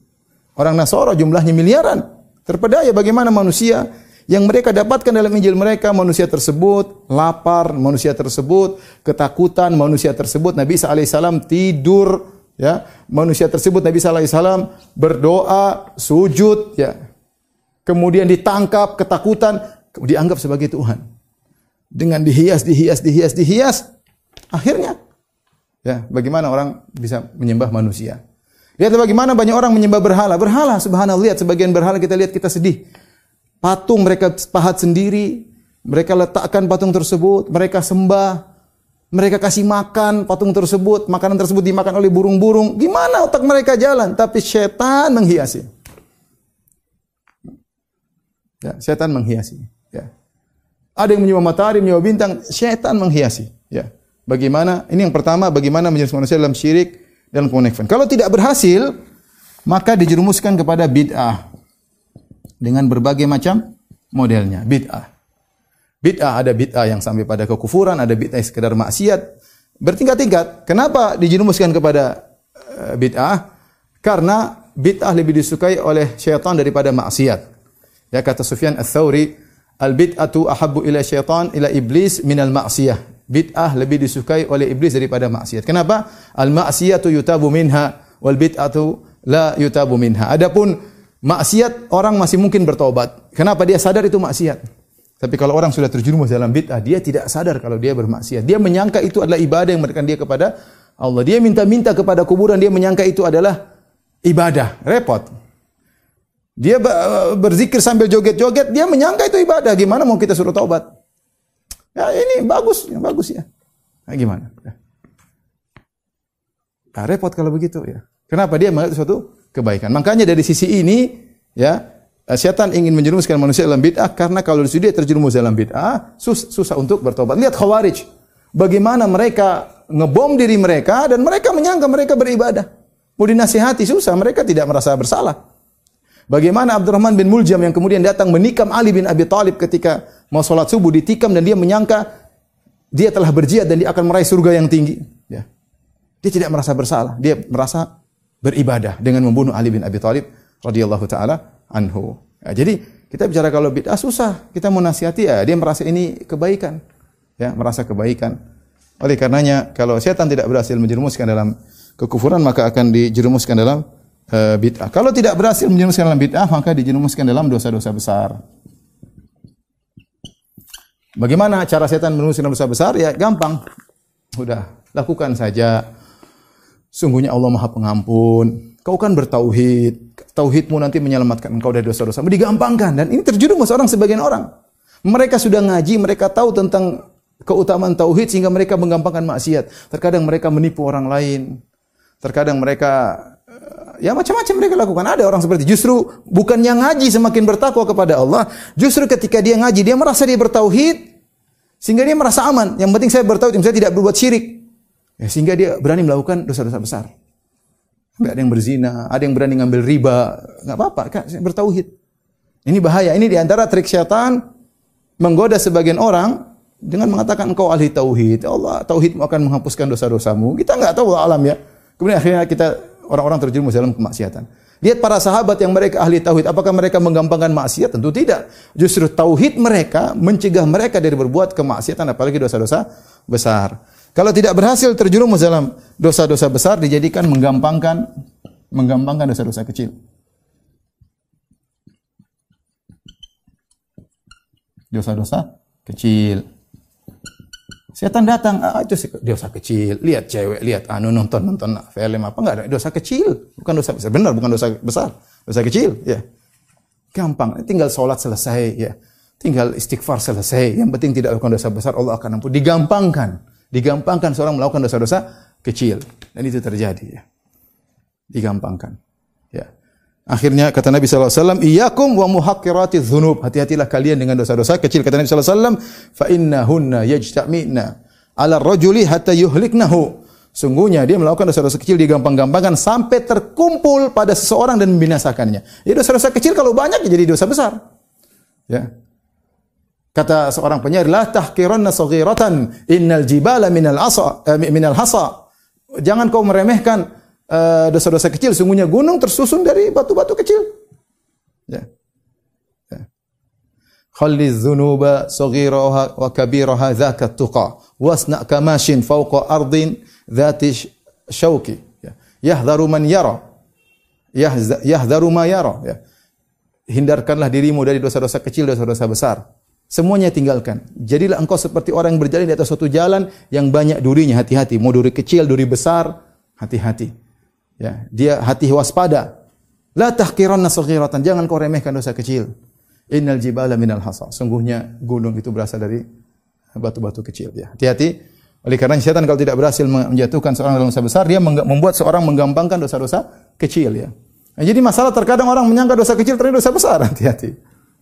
Orang Nasoro jumlahnya miliaran. Terpedaya bagaimana manusia yang mereka dapatkan dalam Injil mereka manusia tersebut lapar, manusia tersebut ketakutan, manusia tersebut Nabi alaihissalam tidur, ya manusia tersebut Nabi alaihissalam berdoa, sujud, ya kemudian ditangkap, ketakutan, dianggap sebagai Tuhan. Dengan dihias, dihias, dihias, dihias, akhirnya ya bagaimana orang bisa menyembah manusia. Lihat bagaimana banyak orang menyembah berhala. Berhala, subhanallah, lihat sebagian berhala kita lihat kita sedih. Patung mereka pahat sendiri, mereka letakkan patung tersebut, mereka sembah, mereka kasih makan patung tersebut, makanan tersebut dimakan oleh burung-burung. Gimana otak mereka jalan? Tapi setan menghiasi. Ya, setan menghiasi. Ya. Ada yang menyembah matahari, menyembah bintang, setan menghiasi. Ya. Bagaimana? Ini yang pertama, bagaimana menjerumus manusia dalam syirik dalam kemunafan. Kalau tidak berhasil, maka dijerumuskan kepada bid'ah dengan berbagai macam modelnya. Bid'ah. Bid'ah ada bid'ah yang sampai pada kekufuran, ada bid'ah sekedar maksiat. Bertingkat-tingkat. Kenapa dijerumuskan kepada uh, bid'ah? Karena bid'ah lebih disukai oleh syaitan daripada maksiat. Ya kata Sufyan Ats-Tsauri, al-bid'atu ahabbu ila syaitan ila iblis minal maksiyah bid'ah lebih disukai oleh iblis daripada maksiat. Kenapa? Al maksiatu yutabu minha wal bid'atu la yutabu minha. Adapun maksiat orang masih mungkin bertobat. Kenapa dia sadar itu maksiat? Tapi kalau orang sudah terjerumus dalam bid'ah, dia tidak sadar kalau dia bermaksiat. Dia menyangka itu adalah ibadah yang memberikan dia kepada Allah. Dia minta-minta kepada kuburan, dia menyangka itu adalah ibadah. Repot. Dia berzikir sambil joget-joget, dia menyangka itu ibadah. Gimana mau kita suruh taubat? Ya ini bagus, yang bagus ya. Nah, gimana? Ya. Nah, repot kalau begitu ya. Kenapa dia menganggap suatu kebaikan? Makanya dari sisi ini ya setan ingin menjerumuskan manusia dalam bid'ah karena kalau dia terjerumus dalam bid'ah sus susah untuk bertobat. Lihat Khawarij. Bagaimana mereka ngebom diri mereka dan mereka menyangka mereka beribadah. Mau dinasihati susah, mereka tidak merasa bersalah. Bagaimana Abdurrahman bin Muljam yang kemudian datang menikam Ali bin Abi Thalib ketika mau sholat subuh ditikam dan dia menyangka dia telah berjihad dan dia akan meraih surga yang tinggi. Ya. Dia tidak merasa bersalah, dia merasa beribadah dengan membunuh Ali bin Abi Thalib radhiyallahu taala anhu. Ya, jadi kita bicara kalau bid'ah susah, kita mau nasihati ya dia merasa ini kebaikan. Ya, merasa kebaikan. Oleh karenanya kalau setan tidak berhasil menjerumuskan dalam kekufuran maka akan dijerumuskan dalam uh, bid'ah. Kalau tidak berhasil menjerumuskan dalam bid'ah maka dijerumuskan dalam dosa-dosa besar. Bagaimana cara setan menusuk dosa besar? Ya gampang. Udah, lakukan saja. Sungguhnya Allah Maha Pengampun. Kau kan bertauhid. Tauhidmu nanti menyelamatkan engkau dari dosa-dosa. Digampangkan dan ini terjerumus orang sebagian orang. Mereka sudah ngaji, mereka tahu tentang keutamaan tauhid sehingga mereka menggampangkan maksiat. Terkadang mereka menipu orang lain. Terkadang mereka ya macam-macam mereka lakukan. Ada orang seperti justru bukannya ngaji semakin bertakwa kepada Allah, justru ketika dia ngaji dia merasa dia bertauhid sehingga dia merasa aman. Yang penting saya bertauhid, saya tidak berbuat syirik. Ya, sehingga dia berani melakukan dosa-dosa besar. Ada yang berzina, ada yang berani ngambil riba, nggak apa-apa, kan bertauhid. Ini bahaya. Ini di antara trik syaitan menggoda sebagian orang dengan mengatakan engkau ahli tauhid. Allah tauhid akan menghapuskan dosa-dosamu. Kita nggak tahu alam ya. Kemudian akhirnya kita orang-orang terjerumus dalam kemaksiatan. Lihat para sahabat yang mereka ahli tauhid, apakah mereka menggampangkan maksiat? Tentu tidak. Justru tauhid mereka mencegah mereka dari berbuat kemaksiatan apalagi dosa-dosa besar. Kalau tidak berhasil terjerumus dalam dosa-dosa besar dijadikan menggampangkan menggampangkan dosa-dosa kecil. Dosa-dosa kecil. Setan datang, ah, itu dosa kecil. Lihat cewek, lihat anu nonton nonton film apa enggak ada dosa kecil, bukan dosa besar. Benar, bukan dosa besar. Dosa kecil, ya. Gampang, tinggal sholat selesai, ya. Tinggal istighfar selesai. Yang penting tidak lakukan dosa besar, Allah akan ampun. Digampangkan. Digampangkan seorang melakukan dosa-dosa kecil. Dan itu terjadi, ya. Digampangkan. Ya. Akhirnya kata Nabi wasallam, "Iyyakum wa muhaqqiratiz dzunub." Hati-hatilah kalian dengan dosa-dosa kecil kata Nabi wasallam, "Fa innahunna yajtami'na 'ala rajuli hatta yuhliknahu." Sungguhnya dia melakukan dosa-dosa kecil dia gampang-gampangkan sampai terkumpul pada seseorang dan membinasakannya. Jadi dosa-dosa kecil kalau banyak ya jadi dosa besar. Ya. Kata seorang penyair, "La tahqiranna saghiratan innal jibala minal asa eh, minal hasa." Jangan kau meremehkan Eh, dosa-dosa uh, kecil, sungguhnya gunung tersusun dari batu-batu kecil. Ya. ya. Khalli dhunuba saghiraha wa kabiraha dhaka tuqa wasna kamashin fawqa ardin dhati syauki. Ya. Yahdharu man yara. Yahdharu ma yara. Ya. hindarkanlah dirimu dari dosa-dosa kecil, dosa-dosa besar. Semuanya tinggalkan. Jadilah engkau seperti orang yang berjalan di atas suatu jalan yang banyak durinya. Hati-hati. Mau duri kecil, duri besar, hati-hati. Ya, dia hati waspada. La tahqiranna saghiratan. Jangan kau remehkan dosa kecil. Innal jibala minal hasa. Sungguhnya gunung itu berasal dari batu-batu kecil. Ya, hati-hati. Oleh karena setan kalau tidak berhasil menjatuhkan seorang dalam dosa besar, dia membuat seorang menggampangkan dosa-dosa kecil ya. Nah, jadi masalah terkadang orang menyangka dosa kecil ternyata dosa besar. [LAUGHS] Hati-hati.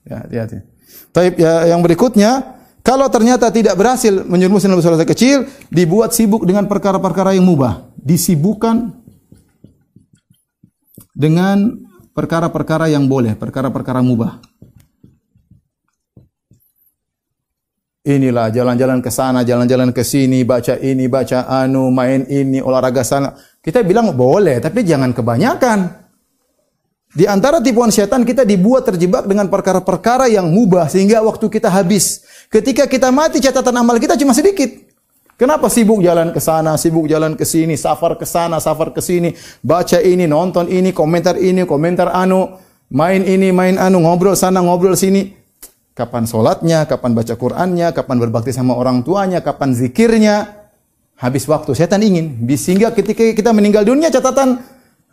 Ya, hati-hati. Tapi ya, yang berikutnya, kalau ternyata tidak berhasil menjerumuskan dalam dosa-dosa kecil, dibuat sibuk dengan perkara-perkara yang mubah. Disibukkan dengan perkara-perkara yang boleh, perkara-perkara mubah. Inilah jalan-jalan ke sana, jalan-jalan ke sini, baca ini, baca anu, main ini, olahraga sana. Kita bilang boleh, tapi jangan kebanyakan. Di antara tipuan setan kita dibuat terjebak dengan perkara-perkara yang mubah sehingga waktu kita habis. Ketika kita mati catatan amal kita cuma sedikit. Kenapa sibuk jalan ke sana, sibuk jalan ke sini, safar ke sana, safar ke sini, baca ini, nonton ini, komentar ini, komentar anu, main ini, main anu, ngobrol sana, ngobrol sini. Kapan sholatnya, kapan baca Qur'annya, kapan berbakti sama orang tuanya, kapan zikirnya. Habis waktu. Setan ingin. Sehingga ketika kita meninggal dunia catatan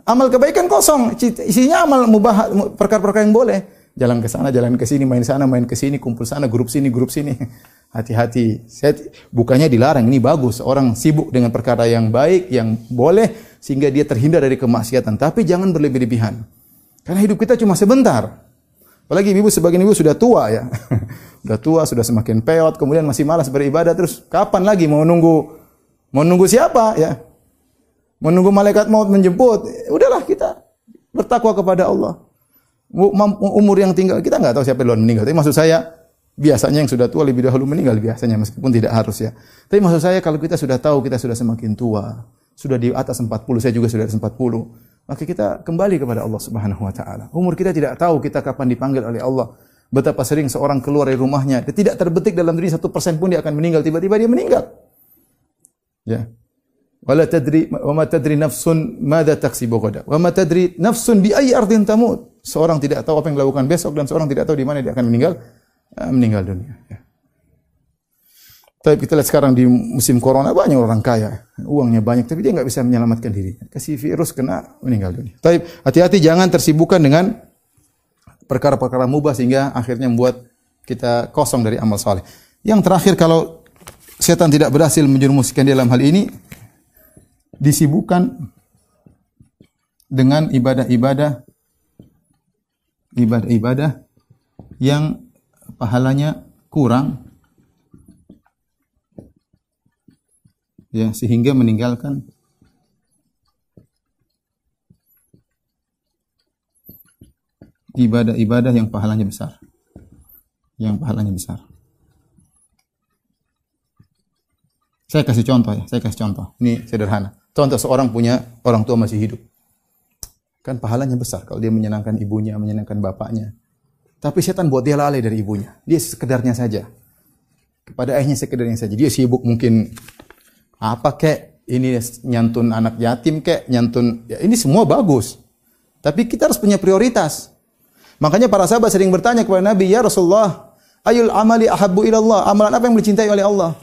amal kebaikan kosong. Isinya amal mubah, perkara-perkara yang boleh. Jalan ke sana, jalan ke sini, main sana, main ke sini, kumpul sana, grup sini, grup sini. [LAUGHS] Hati-hati. Bukannya dilarang, ini bagus. Orang sibuk dengan perkara yang baik, yang boleh, sehingga dia terhindar dari kemaksiatan. Tapi jangan berlebih-lebihan. Karena hidup kita cuma sebentar. Apalagi ibu sebagian ibu sudah tua ya. [LAUGHS] sudah tua, sudah semakin peot, kemudian masih malas beribadah terus kapan lagi mau nunggu mau nunggu siapa ya? Menunggu malaikat maut menjemput. Udahlah kita bertakwa kepada Allah. Umur yang tinggal kita nggak tahu siapa yang meninggal. Tapi maksud saya biasanya yang sudah tua lebih dahulu meninggal biasanya meskipun tidak harus ya. Tapi maksud saya kalau kita sudah tahu kita sudah semakin tua, sudah di atas 40, saya juga sudah di atas 40 maka kita kembali kepada Allah Subhanahu wa taala. Umur kita tidak tahu kita kapan dipanggil oleh Allah. Betapa sering seorang keluar dari rumahnya, dia tidak terbetik dalam diri satu persen pun dia akan meninggal, tiba-tiba dia meninggal. Ya. Wala tadri wa ma tadri nafsun madza taksibu ghada. Wa ma tadri nafsun bi ayyi ardin tamut. Seorang tidak tahu apa yang dilakukan besok dan seorang tidak tahu di mana dia akan meninggal eh, meninggal dunia. Ya. Tapi kita lihat sekarang di musim corona banyak orang kaya, uangnya banyak, tapi dia nggak bisa menyelamatkan diri. Kasih virus kena meninggal dunia. Tapi hati-hati jangan tersibukkan dengan perkara-perkara mubah sehingga akhirnya membuat kita kosong dari amal saleh. Yang terakhir kalau setan tidak berhasil menjerumuskan dalam hal ini, disibukkan dengan ibadah-ibadah ibadah-ibadah yang pahalanya kurang ya sehingga meninggalkan ibadah-ibadah yang pahalanya besar. Yang pahalanya besar. Saya kasih contoh ya, saya kasih contoh. Ini sederhana. Contoh seorang punya orang tua masih hidup. Kan pahalanya besar kalau dia menyenangkan ibunya, menyenangkan bapaknya. Tapi setan buat dia lalai dari ibunya. Dia sekedarnya saja. Kepada ayahnya sekedarnya saja. Dia sibuk mungkin apa kek ini nyantun anak yatim kek nyantun ya ini semua bagus tapi kita harus punya prioritas makanya para sahabat sering bertanya kepada Nabi ya Rasulullah ayul amali ahabbu ilallah amalan apa yang dicintai oleh Allah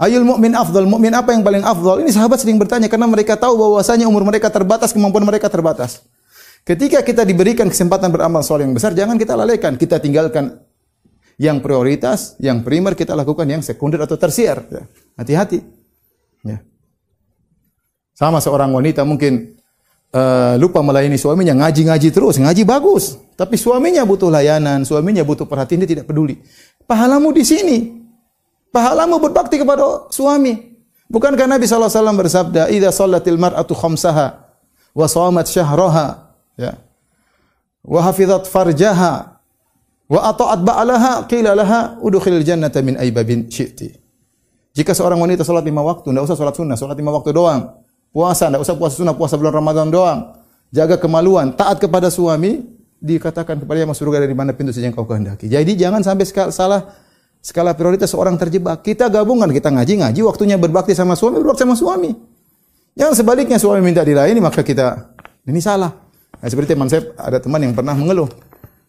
ayul mu'min afdal mu'min apa yang paling afdal ini sahabat sering bertanya karena mereka tahu bahwasanya umur mereka terbatas kemampuan mereka terbatas ketika kita diberikan kesempatan beramal soleh yang besar jangan kita lalaikan kita tinggalkan yang prioritas, yang primer kita lakukan yang sekunder atau tersier. Hati-hati. Ya. Sama seorang wanita mungkin uh, lupa melayani suaminya, ngaji-ngaji terus, ngaji bagus, tapi suaminya butuh layanan, suaminya butuh perhatian, dia tidak peduli. Pahalamu di sini. Pahalamu berbakti kepada suami. Bukankah Nabi SAW bersabda, "Idza shallatil mar'atu khamsaha wa shamat syahraha, ya. Wa hafizat farjaha wa ata'at ba'laha qila laha udkhilil jannata min aybabin syi'ti." Jika seorang wanita sholat lima waktu, tidak usah sholat sunnah, sholat lima waktu doang. Puasa, tidak usah puasa sunnah, puasa bulan Ramadan doang. Jaga kemaluan, taat kepada suami, dikatakan kepada masuk surga dari mana pintu saja yang kau kehendaki. Jadi jangan sampai salah skala prioritas seorang terjebak. Kita gabungkan, kita ngaji-ngaji, waktunya berbakti sama suami, berbakti sama suami. Yang sebaliknya suami minta dilayani, maka kita, ini salah. Nah, seperti teman saya, ada teman yang pernah mengeluh.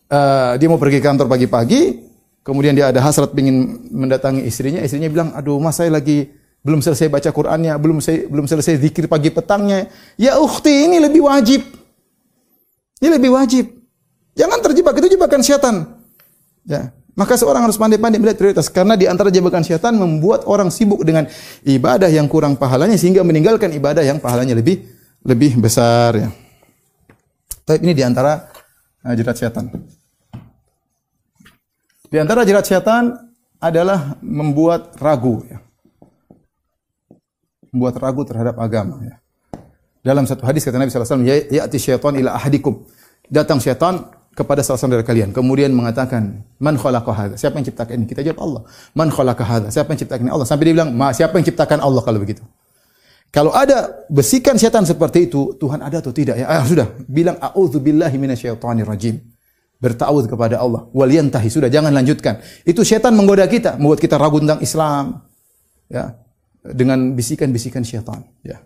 uh, dia mau pergi kantor pagi-pagi, kemudian dia ada hasrat ingin mendatangi istrinya, istrinya bilang, "Aduh, Mas saya lagi belum selesai baca Qur'annya, belum selesai belum selesai zikir pagi petangnya." Ya ukhti, ini lebih wajib. Ini lebih wajib. Jangan terjebak itu jebakan syaitan. Ya. Maka seorang harus pandai-pandai melihat prioritas karena di antara jebakan syaitan membuat orang sibuk dengan ibadah yang kurang pahalanya sehingga meninggalkan ibadah yang pahalanya lebih lebih besar ya. Tapi ini di antara uh, jerat syaitan. Di antara jerat syaitan adalah membuat ragu ya. Membuat ragu terhadap agama ya. Dalam satu hadis kata Nabi sallallahu alaihi wasallam, "Ya'ti syaitan ila ahadikum." Datang syaitan kepada salah seorang dari kalian. Kemudian mengatakan, "Man khalaqa hadza?" Siapa yang ciptakan ini? Kita jawab Allah. "Man khalaqa hadza?" Siapa yang ciptakan ini? Allah. Sampai dia bilang, "Ma, siapa yang ciptakan Allah kalau begitu?" Kalau ada bisikan setan seperti itu, Tuhan ada atau tidak? Ya, ah, sudah, bilang a'udzubillahi minasyaitonir rajim. Bertawud kepada Allah. Waliyantahi, sudah jangan lanjutkan. Itu setan menggoda kita, membuat kita ragu tentang Islam. Ya. Dengan bisikan-bisikan syaitan, ya.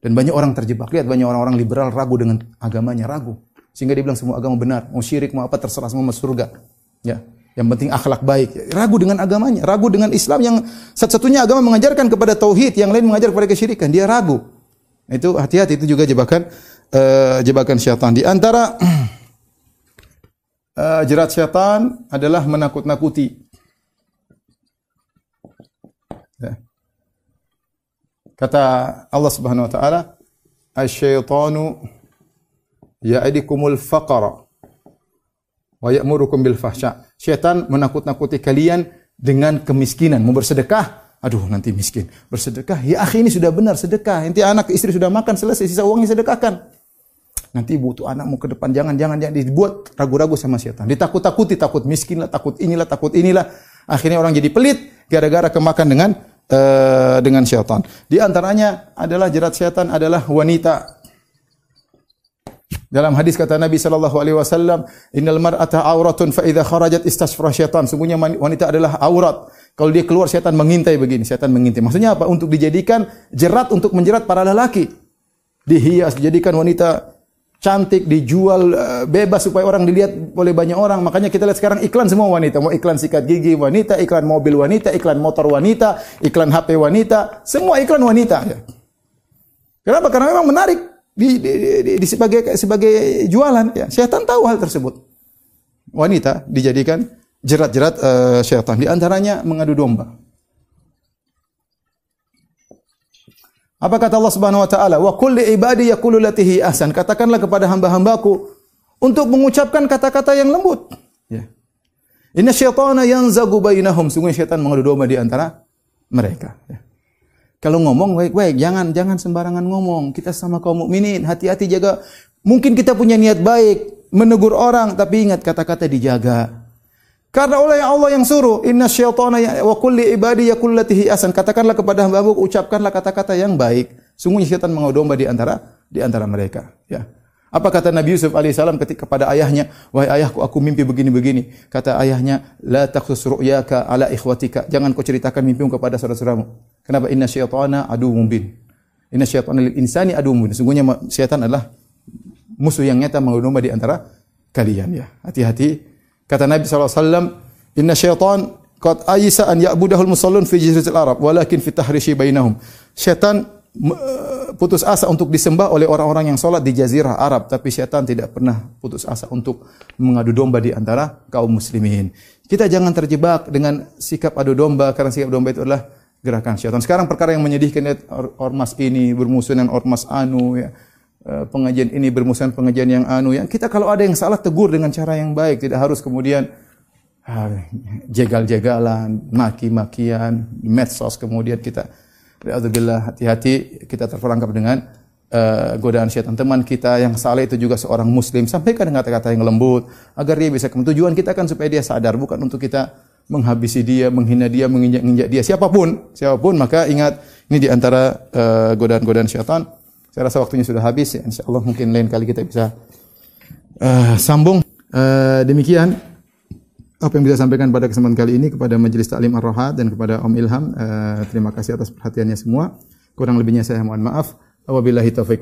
Dan banyak orang terjebak. Lihat banyak orang-orang liberal ragu dengan agamanya, ragu. Sehingga dia bilang semua agama benar, mau syirik mau apa terserah semua masuk surga. Ya. Yang penting akhlak baik. Ragu dengan agamanya, ragu dengan Islam yang satu-satunya agama mengajarkan kepada tauhid, yang lain mengajar kepada kesyirikan. Dia ragu. Itu hati-hati itu juga jebakan uh, jebakan syaitan. Di antara uh, [CLEARS THROAT] jerat syaitan adalah menakut-nakuti. Ya. Kata Allah Subhanahu wa taala, "Asy-syaitanu ya'idukumul faqara wa ya'murukum bil fahsya. Syaitan menakut-nakuti kalian dengan kemiskinan, mau bersedekah, aduh nanti miskin. Bersedekah, ya akhi ini sudah benar sedekah. Nanti anak istri sudah makan selesai, sisa uangnya sedekahkan. Nanti butuh anakmu ke depan, jangan jangan jangan dibuat ragu-ragu sama syaitan. Ditakut-takuti, takut miskin lah, takut inilah, takut inilah. Akhirnya orang jadi pelit gara-gara kemakan dengan uh, dengan syaitan. Di antaranya adalah jerat syaitan adalah wanita dalam hadis kata Nabi sallallahu alaihi wasallam, "Innal mar'ata auratun fa idza kharajat istasfara syaitan." Sungguhnya wanita adalah aurat. Kalau dia keluar syaitan mengintai begini, syaitan mengintai. Maksudnya apa? Untuk dijadikan jerat untuk menjerat para lelaki. Dihias, dijadikan wanita cantik, dijual uh, bebas supaya orang dilihat oleh banyak orang. Makanya kita lihat sekarang iklan semua wanita. Mau iklan sikat gigi wanita, iklan mobil wanita, iklan motor wanita, iklan HP wanita, semua iklan wanita. Kenapa? Karena memang menarik di, di, di, di sebagai sebagai jualan ya. Syaitan tahu hal tersebut. Wanita dijadikan jerat-jerat uh, syaitan. Di antaranya mengadu domba. Apa kata Allah Subhanahu wa taala? Wa kulli ibadi yaqulu latihi ahsan. Katakanlah kepada hamba-hambaku untuk mengucapkan kata-kata yang lembut. Ya. Inna syaitana yanzagu bainahum. Sungguh syaitan mengadu domba di antara mereka. Ya. Kalau ngomong baik-baik, jangan jangan sembarangan ngomong. Kita sama kaum mukminin, hati-hati jaga. Mungkin kita punya niat baik, menegur orang, tapi ingat kata-kata dijaga. Karena oleh Allah yang suruh, inna syaitana ya, wa kulli ibadi yakullatihi asan. Katakanlah kepada hamba-hambaku, ucapkanlah kata-kata yang baik. Sungguhnya syaitan mengodomba di antara di antara mereka. Ya. Apa kata Nabi Yusuf alaihissalam ketika kepada ayahnya, wahai ayahku aku mimpi begini-begini. Kata ayahnya, la taqsus ru'yaka ala ikhwatika. Jangan kau ceritakan mimpimu kepada saudara-saudaramu. Kenapa? Inna syaitana adu mubin. Inna syaitana lil insani adu mubin. Sungguhnya syaitan adalah musuh yang nyata mengedomba di antara kalian ya. Hati-hati. Kata Nabi SAW, Inna syaitan qad ayisa an ya'budahul musallun fi jaziratil Arab walakin fi tahrishi bainahum. Syaitan putus asa untuk disembah oleh orang-orang yang sholat di jazirah Arab, tapi syaitan tidak pernah putus asa untuk mengadu domba di antara kaum muslimin. Kita jangan terjebak dengan sikap adu domba karena sikap domba itu adalah gerakan syaitan. Sekarang perkara yang menyedihkan ya, ormas ini bermusuh dengan ormas anu ya. Eh, pengajian ini bermusuhan pengajian yang anu ya. Kita kalau ada yang salah tegur dengan cara yang baik, tidak harus kemudian ah, jegal-jegalan, maki-makian, medsos kemudian kita Alhamdulillah hati-hati kita terperangkap dengan uh, godaan syaitan. Teman kita yang saleh itu juga seorang muslim. Sampaikan dengan kata-kata yang lembut agar dia bisa tujuan kita kan supaya dia sadar bukan untuk kita menghabisi dia, menghina dia, menginjak-injak dia siapa pun, siapa pun maka ingat ini di antara uh, godaan-godaan syaitan. Saya rasa waktunya sudah habis ya. Insyaallah mungkin lain kali kita bisa uh, sambung. Uh, demikian apa yang bisa sampaikan pada kesempatan kali ini kepada Majelis Taklim Ar-Rahat dan kepada Om Ilham. Uh, terima kasih atas perhatiannya semua. Kurang lebihnya saya mohon maaf. Wabillahi taufiq